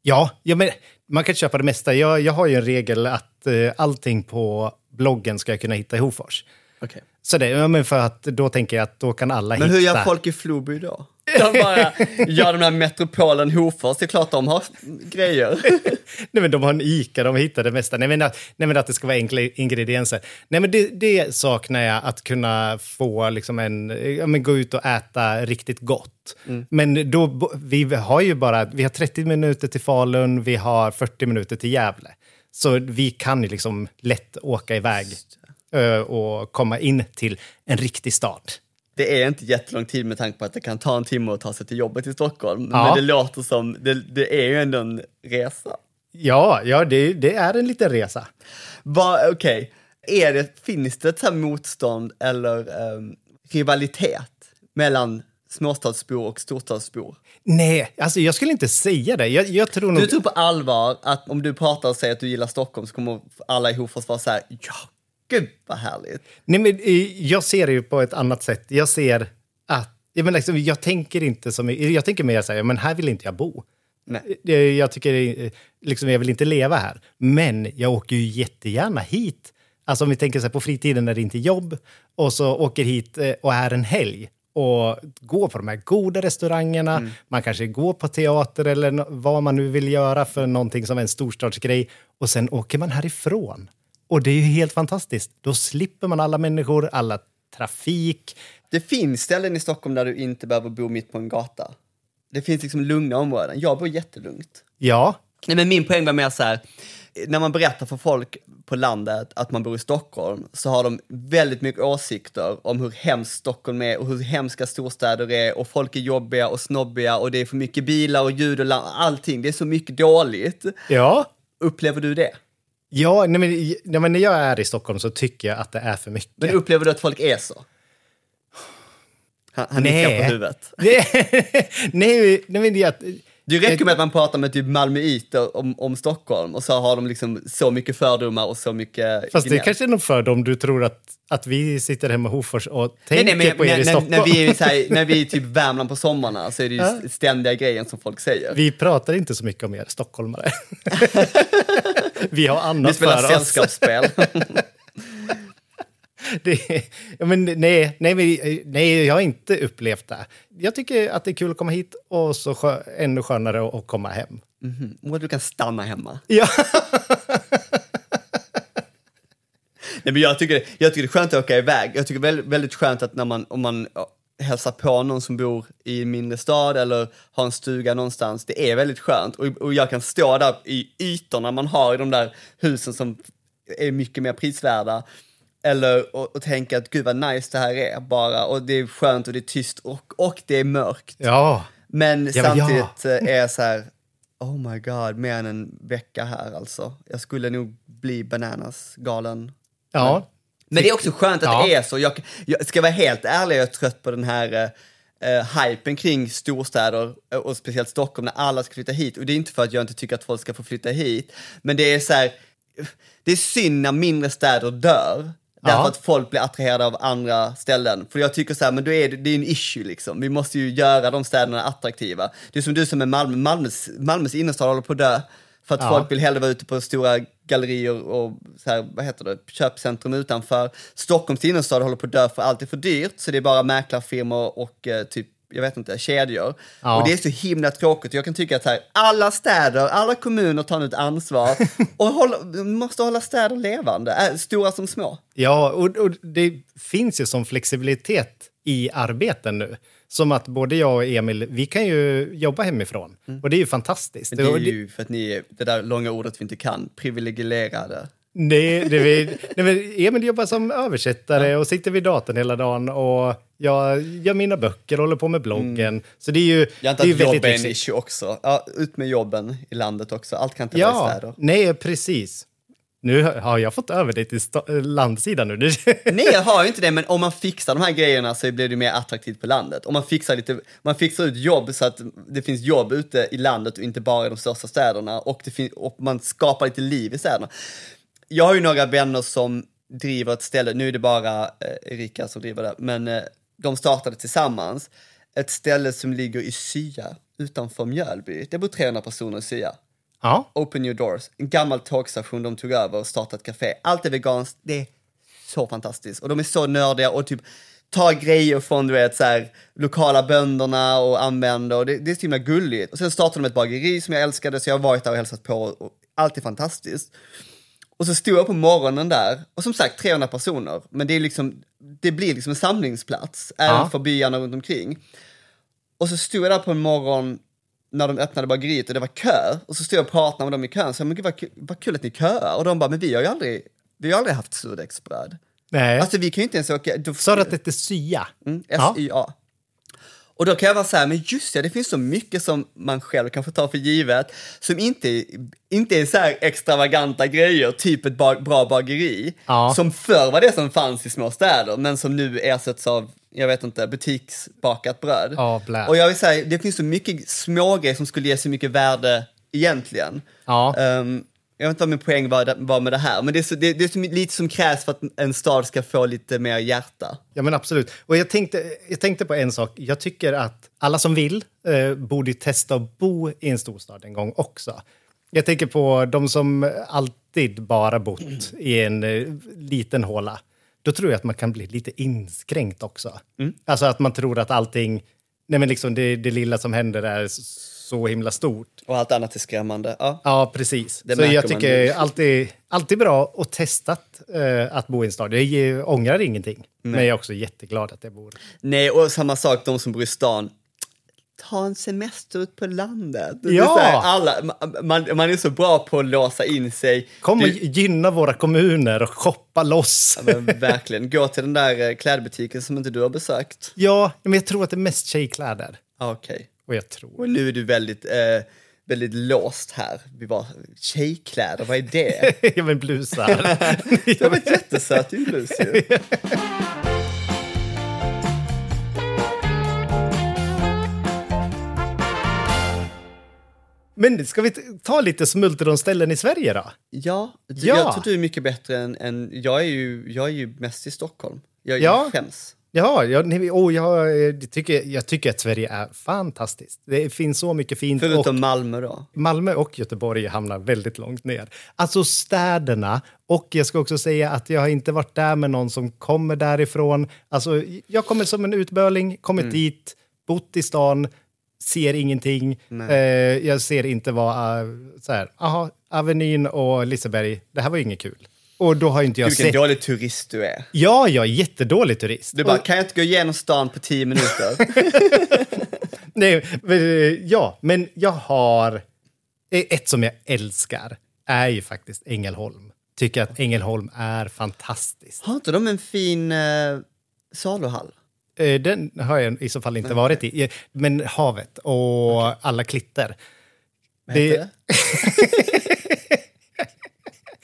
C: Ja, ja men man kan köpa det mesta. Jag, jag har ju en regel att eh, allting på bloggen ska jag kunna hitta i Hofors.
D: Okej.
C: Så det, ja, men för att då tänker jag att då kan alla
D: Men
C: hitta.
D: hur gör folk i Floby då? De bara, ja den här metropolen Hofors, det är klart de har grejer.
C: Nej, men de har en Ica, de hittar det mesta. Nej, men att, nej, men att det ska vara enkla ingredienser. Nej, men det, det saknar jag, att kunna få liksom en, ja, men gå ut och äta riktigt gott. Men då, vi har ju bara, vi har 30 minuter till Falun, vi har 40 minuter till Gävle. Så vi kan ju liksom lätt åka iväg och komma in till en riktig stad.
D: Det är inte jättelång tid med tanke på att det kan ta en timme att ta sig till jobbet i Stockholm.
C: Ja.
D: Men det låter som, det, det är ju ändå en resa.
C: Ja, ja det, det är en liten resa.
D: Okej, är det, finns det ett så motstånd eller ehm, rivalitet mellan småstadsbor och storstadsbor?
C: Nej, alltså jag skulle inte säga det. Jag, jag tror nog...
D: Du tror på allvar att om du pratar och säger att du gillar Stockholm så kommer alla i Hofors vara så här, ja, gud vad härligt.
C: Nej, men eh, jag ser det ju på ett annat sätt. Jag ser att... Jag, menar, liksom, jag tänker inte som... Jag tänker mer så här, men här vill inte jag bo.
D: Nej.
C: Eh, Jag tycker eh, liksom, jag vill inte leva här. Men jag åker ju jättegärna hit. Alltså om vi tänker så här, på fritiden när det inte är jobb och så åker hit eh, och är en helg och går på de här goda restaurangerna. Man kanske går på teater eller vad man nu vill göra för någonting som är en storstadsgrej. Och sen åker man härifrån. Och det är ju helt fantastiskt. Då slipper man alla människor, alla trafik.
D: Det finns ställen i Stockholm där du inte behöver bo mitt på en gata. Det finns liksom lugna områden. Jag bor jättelugnt.
C: Ja,
D: Nej, men min poäng var mer så här, när man berättar för folk på landet att man bor i Stockholm så har de väldigt mycket åsikter om hur hemskt Stockholm är och hur hemska storstäder är och folk är jobbiga och snobbiga och det är för mycket bilar och ljud och la- allting. Det är så mycket dåligt.
C: ja.
D: Upplever du det?
C: Ja, nej, men, nej, men när jag är i Stockholm så tycker jag att det är för mycket.
D: Men upplever du att folk är så? Han, han nickar på huvudet.
C: nej, nej, nej, det,
D: Det räcker med att man pratar med typ malmöiter om, om Stockholm och så har de liksom så mycket fördomar och så mycket
C: fast det
D: gnäll.
C: kanske är någon fördom du tror att, att vi sitter hemma i Hofors och
D: Nej,
C: tänker
D: nej, men
C: på er
D: när,
C: i
D: när,
C: Stockholm.
D: när, vi är här, när vi är typ Värmland på sommarna så är det ju
C: Ja.
D: ständiga grejen som folk säger.
C: Vi pratar inte så mycket om er stockholmare. vi har
D: Vi
C: annat
D: spelar
C: för oss.
D: sällskapsspel.
C: Det, ja, men nej, nej, men, nej, jag har inte upplevt det. Jag tycker att det är kul att komma hit och så skö, ännu skönare att komma hem.
D: Och du kan stanna hemma.
C: Ja.
D: Nej, men jag, tycker, jag tycker det är skönt att åka iväg. Jag tycker väldigt, väldigt skönt att när man, om man ja, hälsar på någon som bor i en mindre stad eller har en stuga någonstans, det är väldigt skönt. Och, och jag kan stå där i ytorna man har i de där husen som är mycket mer prisvärda. Eller och, och tänka att gud vad nice det här är bara. Och det är skönt och det är tyst och, och det är mörkt.
C: ja.
D: Men
C: Ja, men ja.
D: samtidigt eh, är så här, oh my god, mer än en vecka här alltså. Jag skulle nog bli bananas galen.
C: Ja.
D: Men det är också skönt att
C: Ja.
D: det är så. Jag, jag ska vara helt ärlig, jag är trött på den här eh, hypen kring storstäder eh, och speciellt Stockholm när alla ska flytta hit. Och det är inte för att jag inte tycker att folk ska få flytta hit, men det är så här, det är synd när mindre städer dör. Därför
C: Ja.
D: att folk blir attraherade av andra ställen. För jag tycker så här, men då är det, det är en issue liksom. Vi måste ju göra de städerna attraktiva. Det är som du som är Malmö, Malmös, Malmös innerstad håller på att dö. För att
C: Ja.
D: folk vill hellre vara ute på stora gallerier och så här, vad heter det, köpcentrum utanför. Stockholms innerstad håller på att dö för allt är för dyrt. Så det är bara mäklarfirmor och eh, typ jag vet inte, kedjor.
C: Ja.
D: Och det är så himla tråkigt. Jag kan tycka att här, alla städer, alla kommuner tar nu ett ansvar och håller, måste hålla städer levande, äh, stora som små.
C: Ja, och, och det finns ju som flexibilitet i arbeten nu. Som att både jag och Emil, vi kan ju jobba hemifrån. Och det är ju fantastiskt.
D: Men det är ju för att ni är, det där långa ordet vi inte kan, privilegierade.
C: Det, det, vi, nej, men Emil jobbar som översättare och sitter vid datorn hela dagen. Och jag gör mina böcker och håller på med bloggen. Så det är ju,
D: Jag antar att jobb
C: väldigt
D: är en issue också. Ja, ut med jobben i landet också. Allt kan inte vara
C: Ja,
D: städer.
C: nej precis. Nu har jag fått över dig till landsidan nu.
D: Nej, jag har ju inte det, men om man fixar de här grejerna så blir det mer attraktivt på landet. Om man fixar, lite, man fixar ut jobb så att det finns jobb ute i landet och inte bara i de största städerna och, det fin- och man skapar lite liv i städerna. Jag har ju några vänner som driver ett ställe, nu är det bara eh, Erika som driver det, men eh, de startade tillsammans ett ställe som ligger i Sya utanför Mjölby. Det bor 300 personer i Sya.
C: Ja,
D: Open Your Doors, en gammal tågstation de tog över och startade ett café. Allt är veganskt, det är så fantastiskt. Och de är så nördiga och typ tar grejer från du vet, så här, lokala bönderna och använder. Och det, det är så himla gulligt. Och sen startade de ett bageri som jag älskade så jag har varit där och hälsat på. Och allt är fantastiskt. Och så stod jag på morgonen där, och som sagt 300 personer, men det, är liksom, det blir liksom en samlingsplats, även
C: Ja.
D: för byarna runt omkring. Och så stod jag där på en morgon när de öppnade bageriet och det var kö, och så stod jag och pratade med dem i kön, så jag, men gud vad, kul- vad kul att ni köar, och de bara, men vi har ju aldrig, vi har aldrig haft surdegsbröd.
C: nej.
D: Alltså vi kan ju inte ens åka... Då,
C: Sa du att det heter Sya?
D: Mm,
C: Ja.
D: Och då kan jag vara så här, men just det, det finns så mycket som man själv kanske tar för givet, som inte, inte är så här extravaganta grejer, typ ett ba- bra bageri,
C: Ja.
D: som förr var det som fanns i små städer, men som nu ersätts av, jag vet inte, butiksbakat bröd.
C: Ja.
D: Och jag vill säga, det finns så mycket smågrejer som skulle ge så mycket värde egentligen.
C: Ja.
D: Ehm, jag vet inte vad min poäng var, var med det här, men det är, så, det, det är så lite som krävs för att en stad ska få lite mer hjärta.
C: Ja, men absolut. Och jag tänkte, jag tänkte på en sak. Jag tycker att alla som vill eh, borde testa att bo i en storstad en gång också. Jag tänker på de som alltid bara bott i en eh, liten håla. Då tror jag att man kan bli lite inskränkt också. Alltså att man tror att allting, nej men liksom det, det lilla som händer är så himla stort.
D: Och allt annat är skrämmande. Ja.
C: Ja, precis.
D: Det
C: så jag
D: man
C: tycker
D: ju.
C: alltid, alltid bra att testat eh, att bo i en stad. Jag ångrar ingenting, men jag är också jätteglad att jag bor.
D: Nej, och samma sak de som bor i stan. Ta en semester ut på landet.
C: Ja.
D: här, alla, man, man är så bra på att låsa in sig.
C: Kom och
D: Du-
C: gynna våra kommuner och shoppa loss.
D: Ja, verkligen, gå till den där eh, klädbutiken som inte du har besökt.
C: Ja, men jag tror att det är mest tjejkläder.
D: Okej.
C: Och jag tror...
D: Och nu är du väldigt, eh, väldigt låst här. Vi bara, tjejkläder, vad är det?
C: ja, men blusar.
D: Det var ett jättesöt blus ju.
C: men ska vi ta lite smultronställen i Sverige då?
D: Ja, du-
C: Ja.
D: jag tror du är mycket bättre än, än jag, är ju, jag är ju mest i Stockholm. Jag,
C: Ja.
D: skäms.
C: Ja, jag, nej, oh, jag, eh, tycker, jag tycker att Sverige är fantastiskt. Det finns så mycket fint.
D: Förutom
C: och
D: Malmö då.
C: Malmö och Göteborg hamnar väldigt långt ner. Alltså städerna. Och jag ska också säga att jag har inte varit där med någon som kommer därifrån. Alltså, jag kommer som en utböling, kommit
D: Mm.
C: dit, bott i stan, ser ingenting. Eh, jag ser inte vad, uh, så här, aha, Avenyn och Liseberg, det här var ju inget kul. Och då har inte jag
D: Gud, vilken
C: sett...
D: dålig turist du är.
C: Ja, jag är jättedålig turist.
D: Du bara,
C: Och-
D: kan jag inte gå igenom stan på tio minuter?
C: Nej, men, eh, ja, men jag har... eh, Ett som jag älskar är ju faktiskt Ängelholm. Tycker att Ängelholm är fantastiskt.
D: har inte de en fin eh, saluhall?
C: Eh, Den har jag i så fall inte varit i. Men havet och alla klitter.
D: Vad heter det?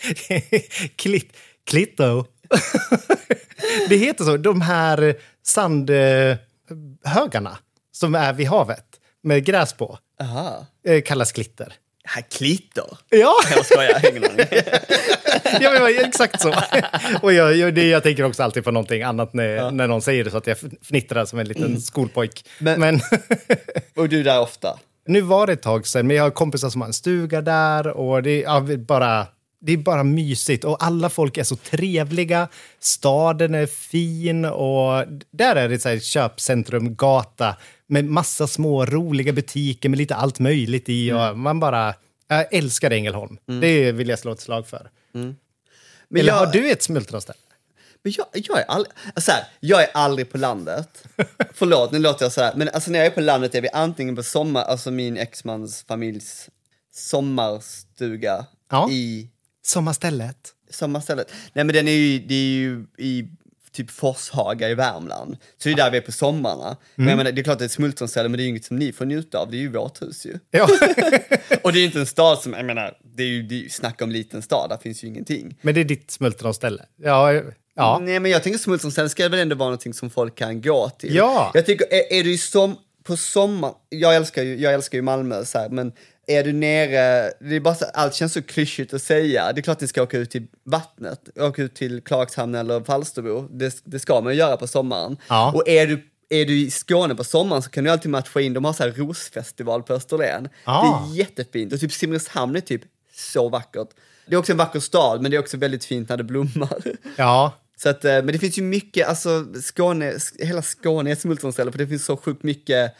C: Klit, klitto. det heter så. De här sandhögarna som är vid havet med gräs på.
D: Aha.
C: Eh, kallas klitter.
D: Här klitter.
C: Ja,
D: Jag skojar, ingen aning.
C: ja men, exakt så. Och jag, jag, det, jag tänker också alltid på någonting annat när, när någon säger det så att jag fnittrar som en liten skolpojk.
D: Men-
C: men
D: Och du är där ofta?
C: Nu var det ett tag sedan, men jag har kompisar som har en stuga där och det är ja, bara, det är bara mysigt. Och alla folk är så trevliga, staden är fin och där är det så här köpcentrum, gata med massa små roliga butiker med lite allt möjligt i. Och man bara, jag älskar Ängelholm. Det vill jag slå ett slag för.
D: Men
C: Eller
D: jag,
C: har du ett smultronställe?
D: Men jag, jag, är aldrig, alltså här, jag är aldrig på landet. Förlåt, nu låter jag så här. Men alltså när jag är på landet är vi antingen på sommar, alltså min exmans familjs sommarstuga
C: Ja.
D: i
C: Sommarstället?
D: sommarstället. Nej men den är ju, det är ju i typ Forshaga i Värmland. Så det är där vi är på sommarna. Men jag menar, det är klart det är ett smultronställe men det är ju inget som ni får njuta av, det är ju vårt hus ju.
C: Ja,
D: Och det är ju inte en stad som, jag menar, det är ju, det är ju snacka om liten stad, där finns ju ingenting.
C: men det är ditt smultronställe? Ja, ja.
D: Nej, men jag tänker smultronställe ska väl ändå vara någonting som folk kan gå till.
C: Ja.
D: Jag tycker, är, är du som, på sommar, jag älskar ju, jag älskar ju Malmö så här, men är du nere, det är bara så, allt känns så klyschigt att säga. Det är klart ni ska åka ut till vattnet, åka ut till Klagshamn eller Falsterbo. Det, det ska man ju göra på sommaren.
C: Ja.
D: Och är du är du i Skåne på sommaren så kan du alltid matcha in, de har så här rosfestival på Österlen.
C: Ah.
D: Det är jättefint och typ Simrishamn är typ så vackert. Det är också en vacker stad men det är också väldigt fint när det blommar.
C: ja.
D: Så att, eh, men det finns ju mycket, alltså Skåne, hela Skåne är ett smultronställe för det finns så sjukt mycket,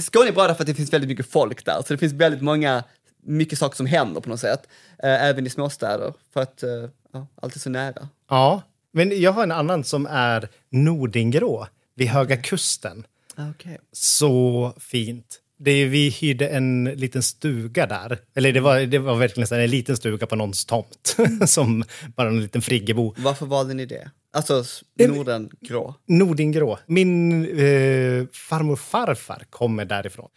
D: Skåne är bra därför att det finns väldigt mycket folk där, så det finns väldigt många, mycket saker som händer på något sätt, eh, även i småstäder, för att eh, ja, allt är så nära.
C: Ja, men jag har en annan som är Nordingrå vid Höga Kusten.
D: Okay.
C: Så fint. Det vi hyrde en liten stuga där. Eller det var, det var verkligen en liten stuga på någons tomt. som bara en liten friggebo.
D: Varför valde ni det? Alltså s- Norden grå?
C: Nordingrå. Min eh, farmor och farfar kommer därifrån.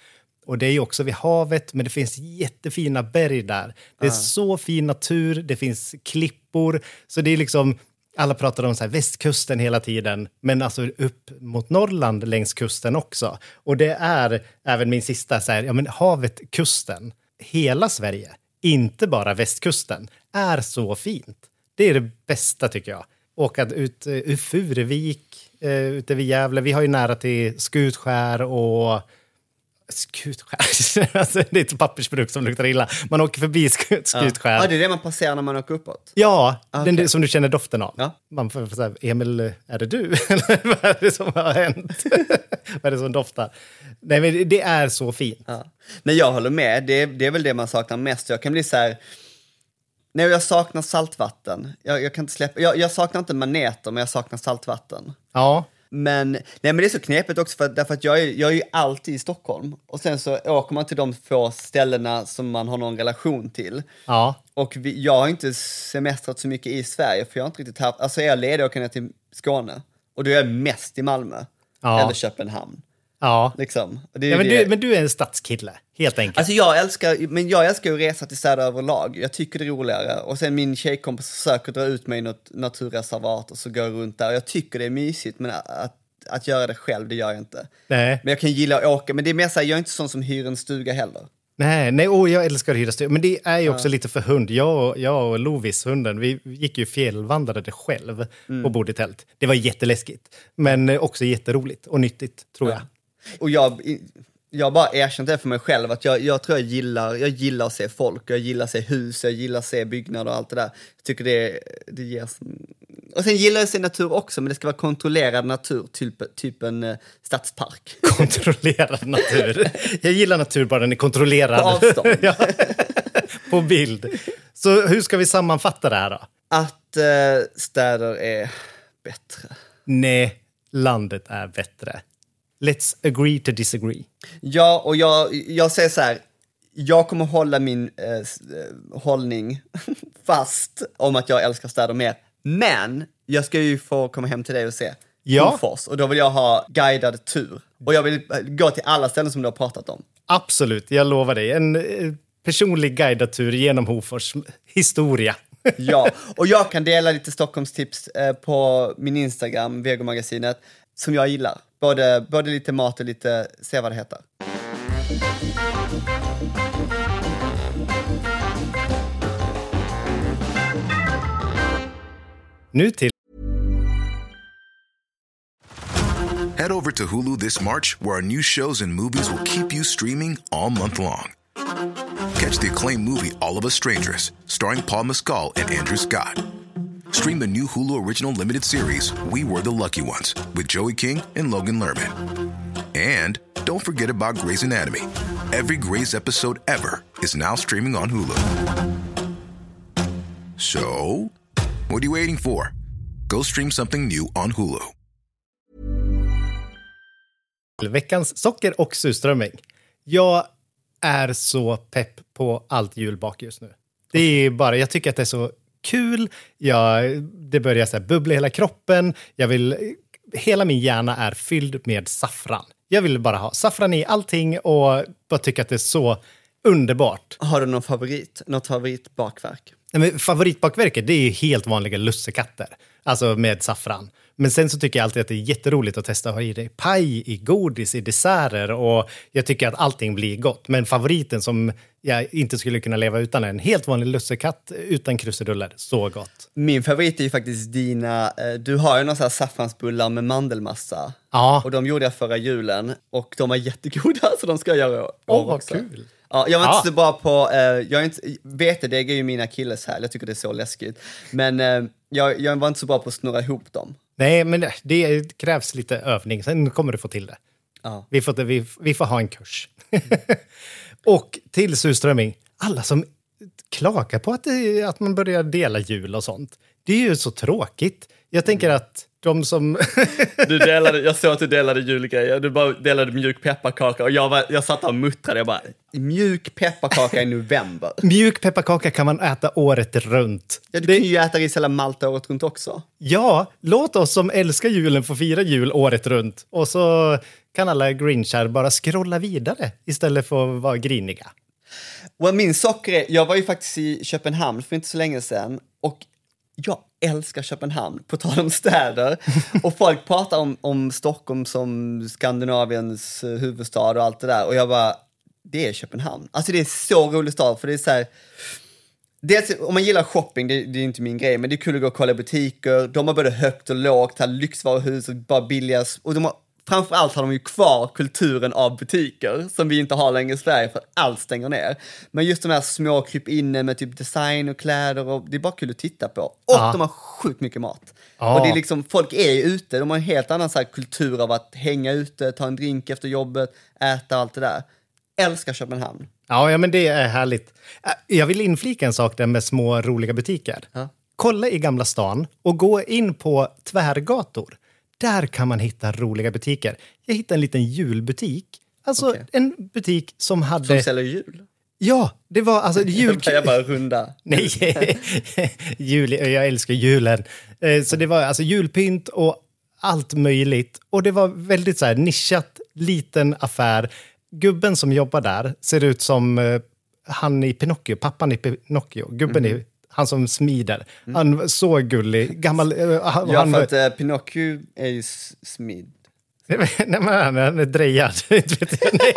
C: Och det är ju också vid havet, men det finns jättefina berg där. Det är så fin natur, det finns klippor. Så det är liksom, alla pratar om så här västkusten hela tiden, men alltså upp mot Norrland längs kusten också. Och det är även min sista, så här, ja men havet, kusten, hela Sverige, inte bara västkusten, är så fint. Det är det bästa tycker jag. Åka ut eh, ur Furuvik, eh, ute vid Gävle. Vi har ju nära till Skutskär och... Skutskär? alltså, det är ett pappersbruk som luktar illa. Man åker förbi Skut, Skutskär.
D: Ja, det är det man passerar när man åker uppåt.
C: Ja,
D: Okej.
C: den som du känner doften av.
D: Ja.
C: Man får säga, Emil, är det du? Vad är det som har hänt? vad är det som doftar? Nej, men det- är så fint.
D: Ja. Men jag håller med, det är, det är väl det man saknar mest. Jag kan bli så här, nej jag saknar saltvatten. Jag, jag kan inte släppa, jag, jag saknar inte maneter men jag saknar saltvatten.
C: Ja,
D: Men, nej men det är så knepigt också för, därför att jag är, jag är ju alltid i Stockholm och sen så åker man till de få ställena som man har någon relation till.
C: ja,
D: Och vi, jag har inte semestrat så mycket i Sverige för jag har inte riktigt haft, alltså är jag ledig åker jag till Skåne och då är jag mest i Malmö.
C: Ja.
D: Eller Köpenhamn.
C: Ja.
D: Liksom.
C: Ja men, du, men du är en stadskille, helt enkelt.
D: Alltså jag älskar, men jag älskar att resa till städer överlag. Jag tycker det är roligare. Och sen min tjejkompis försöker dra ut mig i något naturreservat och så går jag runt där. Jag tycker det är mysigt, men att, att göra det själv, det gör jag inte.
C: Nej.
D: Men jag kan gilla att åka, men det är mer så här, jag är inte sån som hyr en stuga heller.
C: Nej, nej oh, jag älskar att hyra stuga. Men det är ju också lite för hund. Jag, och- jag och Lovis, hunden, vi gick ju fjällvandrade själv
D: Mm.
C: och bodde i tält. Det var jätteläskigt, men också jätteroligt och nyttigt, tror jag.
D: Och jag, jag har bara erkänt det för mig själv, att jag, jag tror jag gillar, jag gillar att se folk, jag gillar att se hus, jag gillar att se byggnader och allt det där. Jag tycker det, det ger... Och sen gillar jag att se natur också, men det ska vara kontrollerad natur, typ, typ en eh, stadspark.
C: Kontrollerad natur. Jag gillar natur bara den är kontrollerad.
D: På avstånd.
C: ja. På bild. Så hur ska vi sammanfatta det här då?
D: Att eh, städer är bättre.
C: Nej, landet är bättre. Let's agree to disagree.
D: Ja, och jag, jag säger så här, jag kommer hålla min eh, eh, hållning fast om att jag älskar städer mer. Men jag ska ju få komma hem till dig och se
C: Ja.
D: Hofors och då vill jag ha guidad tur. Och jag vill eh, gå till alla ställen som du har pratat om.
C: Absolut, jag lovar dig. En eh, personlig guidad tur genom Hofors historia.
D: Ja, och jag kan dela lite Stockholmstips på min Instagram, Vegomagasinet. Som jag gillar. Både, både lite mat och lite, se vad det heter.
C: Nu till
G: Head over to Hulu this March, where our new shows and movies will keep you streaming all month long. Catch the acclaimed movie All of Us Strangers, starring Paul Mescal and Andrew Scott. Stream the new Hulu original limited series We Were the Lucky Ones with Joey King and Logan Lerman. And don't forget about Grey's Anatomy. Every Grey's episode ever is now streaming on Hulu. So, what are you waiting for? Go stream something new on Hulu.
C: veckans socker och surströmming. Jag är så pepp på allt julbak just nu. Det är bara, jag tycker att det är så kul. Jag, det börjar så bubbla i hela kroppen. Jag vill, hela min hjärna är fylld med saffran. Jag vill bara ha saffran i allting och bara tycka att det är så underbart.
D: Har du någon favorit? Något favoritbakverk?
C: Nej, Men favoritbakverket det är ju helt vanliga lussekatter, alltså med saffran. Men sen så tycker jag alltid att det är jätteroligt att testa att ha i det paj, i godis, i desserter och jag tycker att allting blir gott. Men favoriten som jag inte skulle kunna leva utan är en helt vanlig lussekatt utan krusiduller. Så gott.
D: Min favorit är ju faktiskt dina, eh, du har ju några så här saffransbullar med mandelmassa.
C: Ja.
D: Och de gjorde jag förra julen och de var jättegoda så de ska jag göra år
C: Åh, vad
D: också.
C: kul.
D: Ja, jag var
C: Ja.
D: inte så bra på, eh, jag är inte, vetedeg är ju min akilleshäl, jag tycker det är så läskigt. Men eh, jag, jag var inte så bra på att snurra ihop dem.
C: Nej, men det- krävs lite övning. Sen kommer du få till det.
D: Ja.
C: Vi, får, vi, vi får ha en kurs. och till surströmming, alla som klagar på att, det, att man börjar dela jul och sånt. Det är ju så tråkigt. Jag tänker att de som...
D: Du delade, jag såg att du delade julgrejer, du bara delade mjuk pepparkaka och jag, var, jag satt där och muttrade, jag bara, mjuk pepparkaka i november.
C: Mjuk pepparkaka kan man äta året runt.
D: Ja, du
C: Det-
D: kan ju äta ris eller malt året runt också.
C: Ja, låt oss som älskar julen få fira jul året runt. Och så kan alla grinchar bara scrolla vidare istället för att vara griniga.
D: Och min socker jag var ju faktiskt i Köpenhamn för inte så länge sedan och jag älskar Köpenhamn, på tal om städer. Och folk pratar om, om Stockholm som Skandinaviens eh, huvudstad och allt det där. Och jag bara, det är Köpenhamn. Alltså det är så rolig stad, för det är så här, Dels, om man gillar shopping, det, det är inte min grej, men det är kul att gå och kolla butiker. De har både högt och lågt, här lyxvaruhus och bara billigast. Och de har, framförallt har de ju kvar kulturen av butiker som vi inte har längre i Sverige för att allt stänger ner. Men just de här små krypinne med typ design och kläder och det är bara kul att titta på. Och
C: Ja.
D: de har sjukt mycket mat.
C: Ja.
D: Och det är liksom, folk är ju ute, de har en helt annan så kultur av att hänga ute, ta en drink efter jobbet, äta allt det där. Älskar Köpenhamn.
C: Ja, ja, men det är härligt. Äh, Jag vill inflika en sak där med små roliga butiker.
D: Ja.
C: Kolla i Gamla stan och gå in på tvärgator. Där kan man hitta roliga butiker. Jag hittade en liten julbutik. Alltså
D: Okej.
C: en butik som hade...
D: Som säljer jul.
C: Ja, det var alltså jul...
D: Jag bara runda.
C: Nej, jul, jag älskar julen. Eh, Så det var alltså julpynt och allt möjligt. Och det var väldigt så här nischat, liten affär. Gubben som jobbar där ser ut som eh, han i Pinocchio, pappan i Pinocchio. Gubben
D: Mhm.
C: i, han som smider. Han var så gullig. Gammal... eh, Han,
D: Ja,
C: han,
D: för att eh, Pinocchio är ju s- smidd.
C: Nej, men han han är drejad. Nej, nej,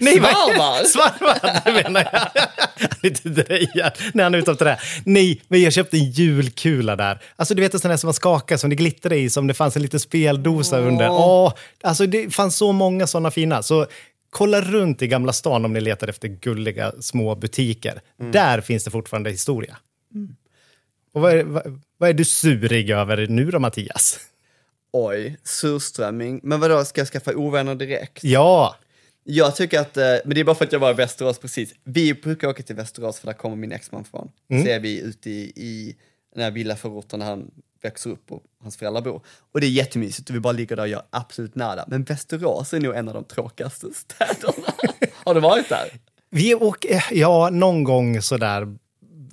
C: nej, vad-
D: Svarvar?
C: Svarvar, det menar jag. Han är inte drejad när han är ute trä. Nej, men jag köpte en julkula där. Alltså du vet en sån där som man skakar, som det glittrade i, som det fanns en liten speldosa under. Åh, alltså det fanns så många såna fina. Så kolla runt i Gamla stan om ni letar efter gulliga små butiker. Där finns det fortfarande historia. Och vad är, vad, vad är du surig över nu då, Mattias?
D: Oj, surströmming. Men vadå, ska jag skaffa ovänner direkt?
C: Ja,
D: Jag tycker att, eh, men det är bara för att jag var i Västerås precis. Vi brukar åka till Västerås för där kommer min exman från. Så är vi ute i, i den här villaförorten han växer upp och hans föräldrar bor. Och det är jättemysigt och vi bara ligger där och gör absolut nada. Men Västerås är nog en av de tråkigaste städerna. Har du varit där?
C: Vi åker, ja, någon gång sådär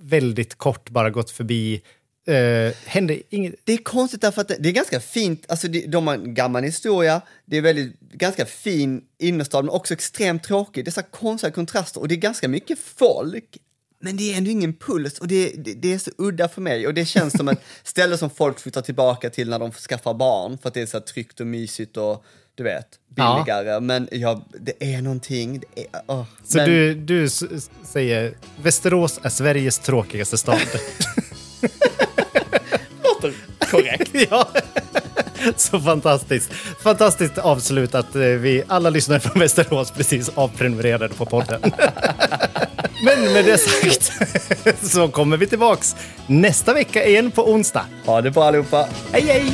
C: väldigt kort bara gått förbi. Eh, hände inget.
D: Det är konstigt därför att det, det är ganska fint, alltså det, de har en gammal historia, det är väldigt, ganska fin innerstad men också extremt tråkig. Det är så här konstiga kontraster och det är ganska mycket folk Men det är ändå ingen puls och det, det, det är så udda för mig och det känns som ett ställe som folk flyttar tillbaka till när de skaffar barn för att det är så här tryggt och mysigt och du vet,
C: Ja.
D: billigare. Men ja, det är någonting. Det är, åh.
C: Så
D: men,
C: du, du säger Västerås är Sveriges tråkigaste stad.
D: låter korrekt.
C: ja. Så fantastiskt. Fantastiskt avslut att eh, vi alla lyssnare från Västerås precis avprenumererade på podden. Men med det sagt så kommer vi tillbaks nästa vecka igen på onsdag.
D: Ha det bra allihopa.
C: Hej hej!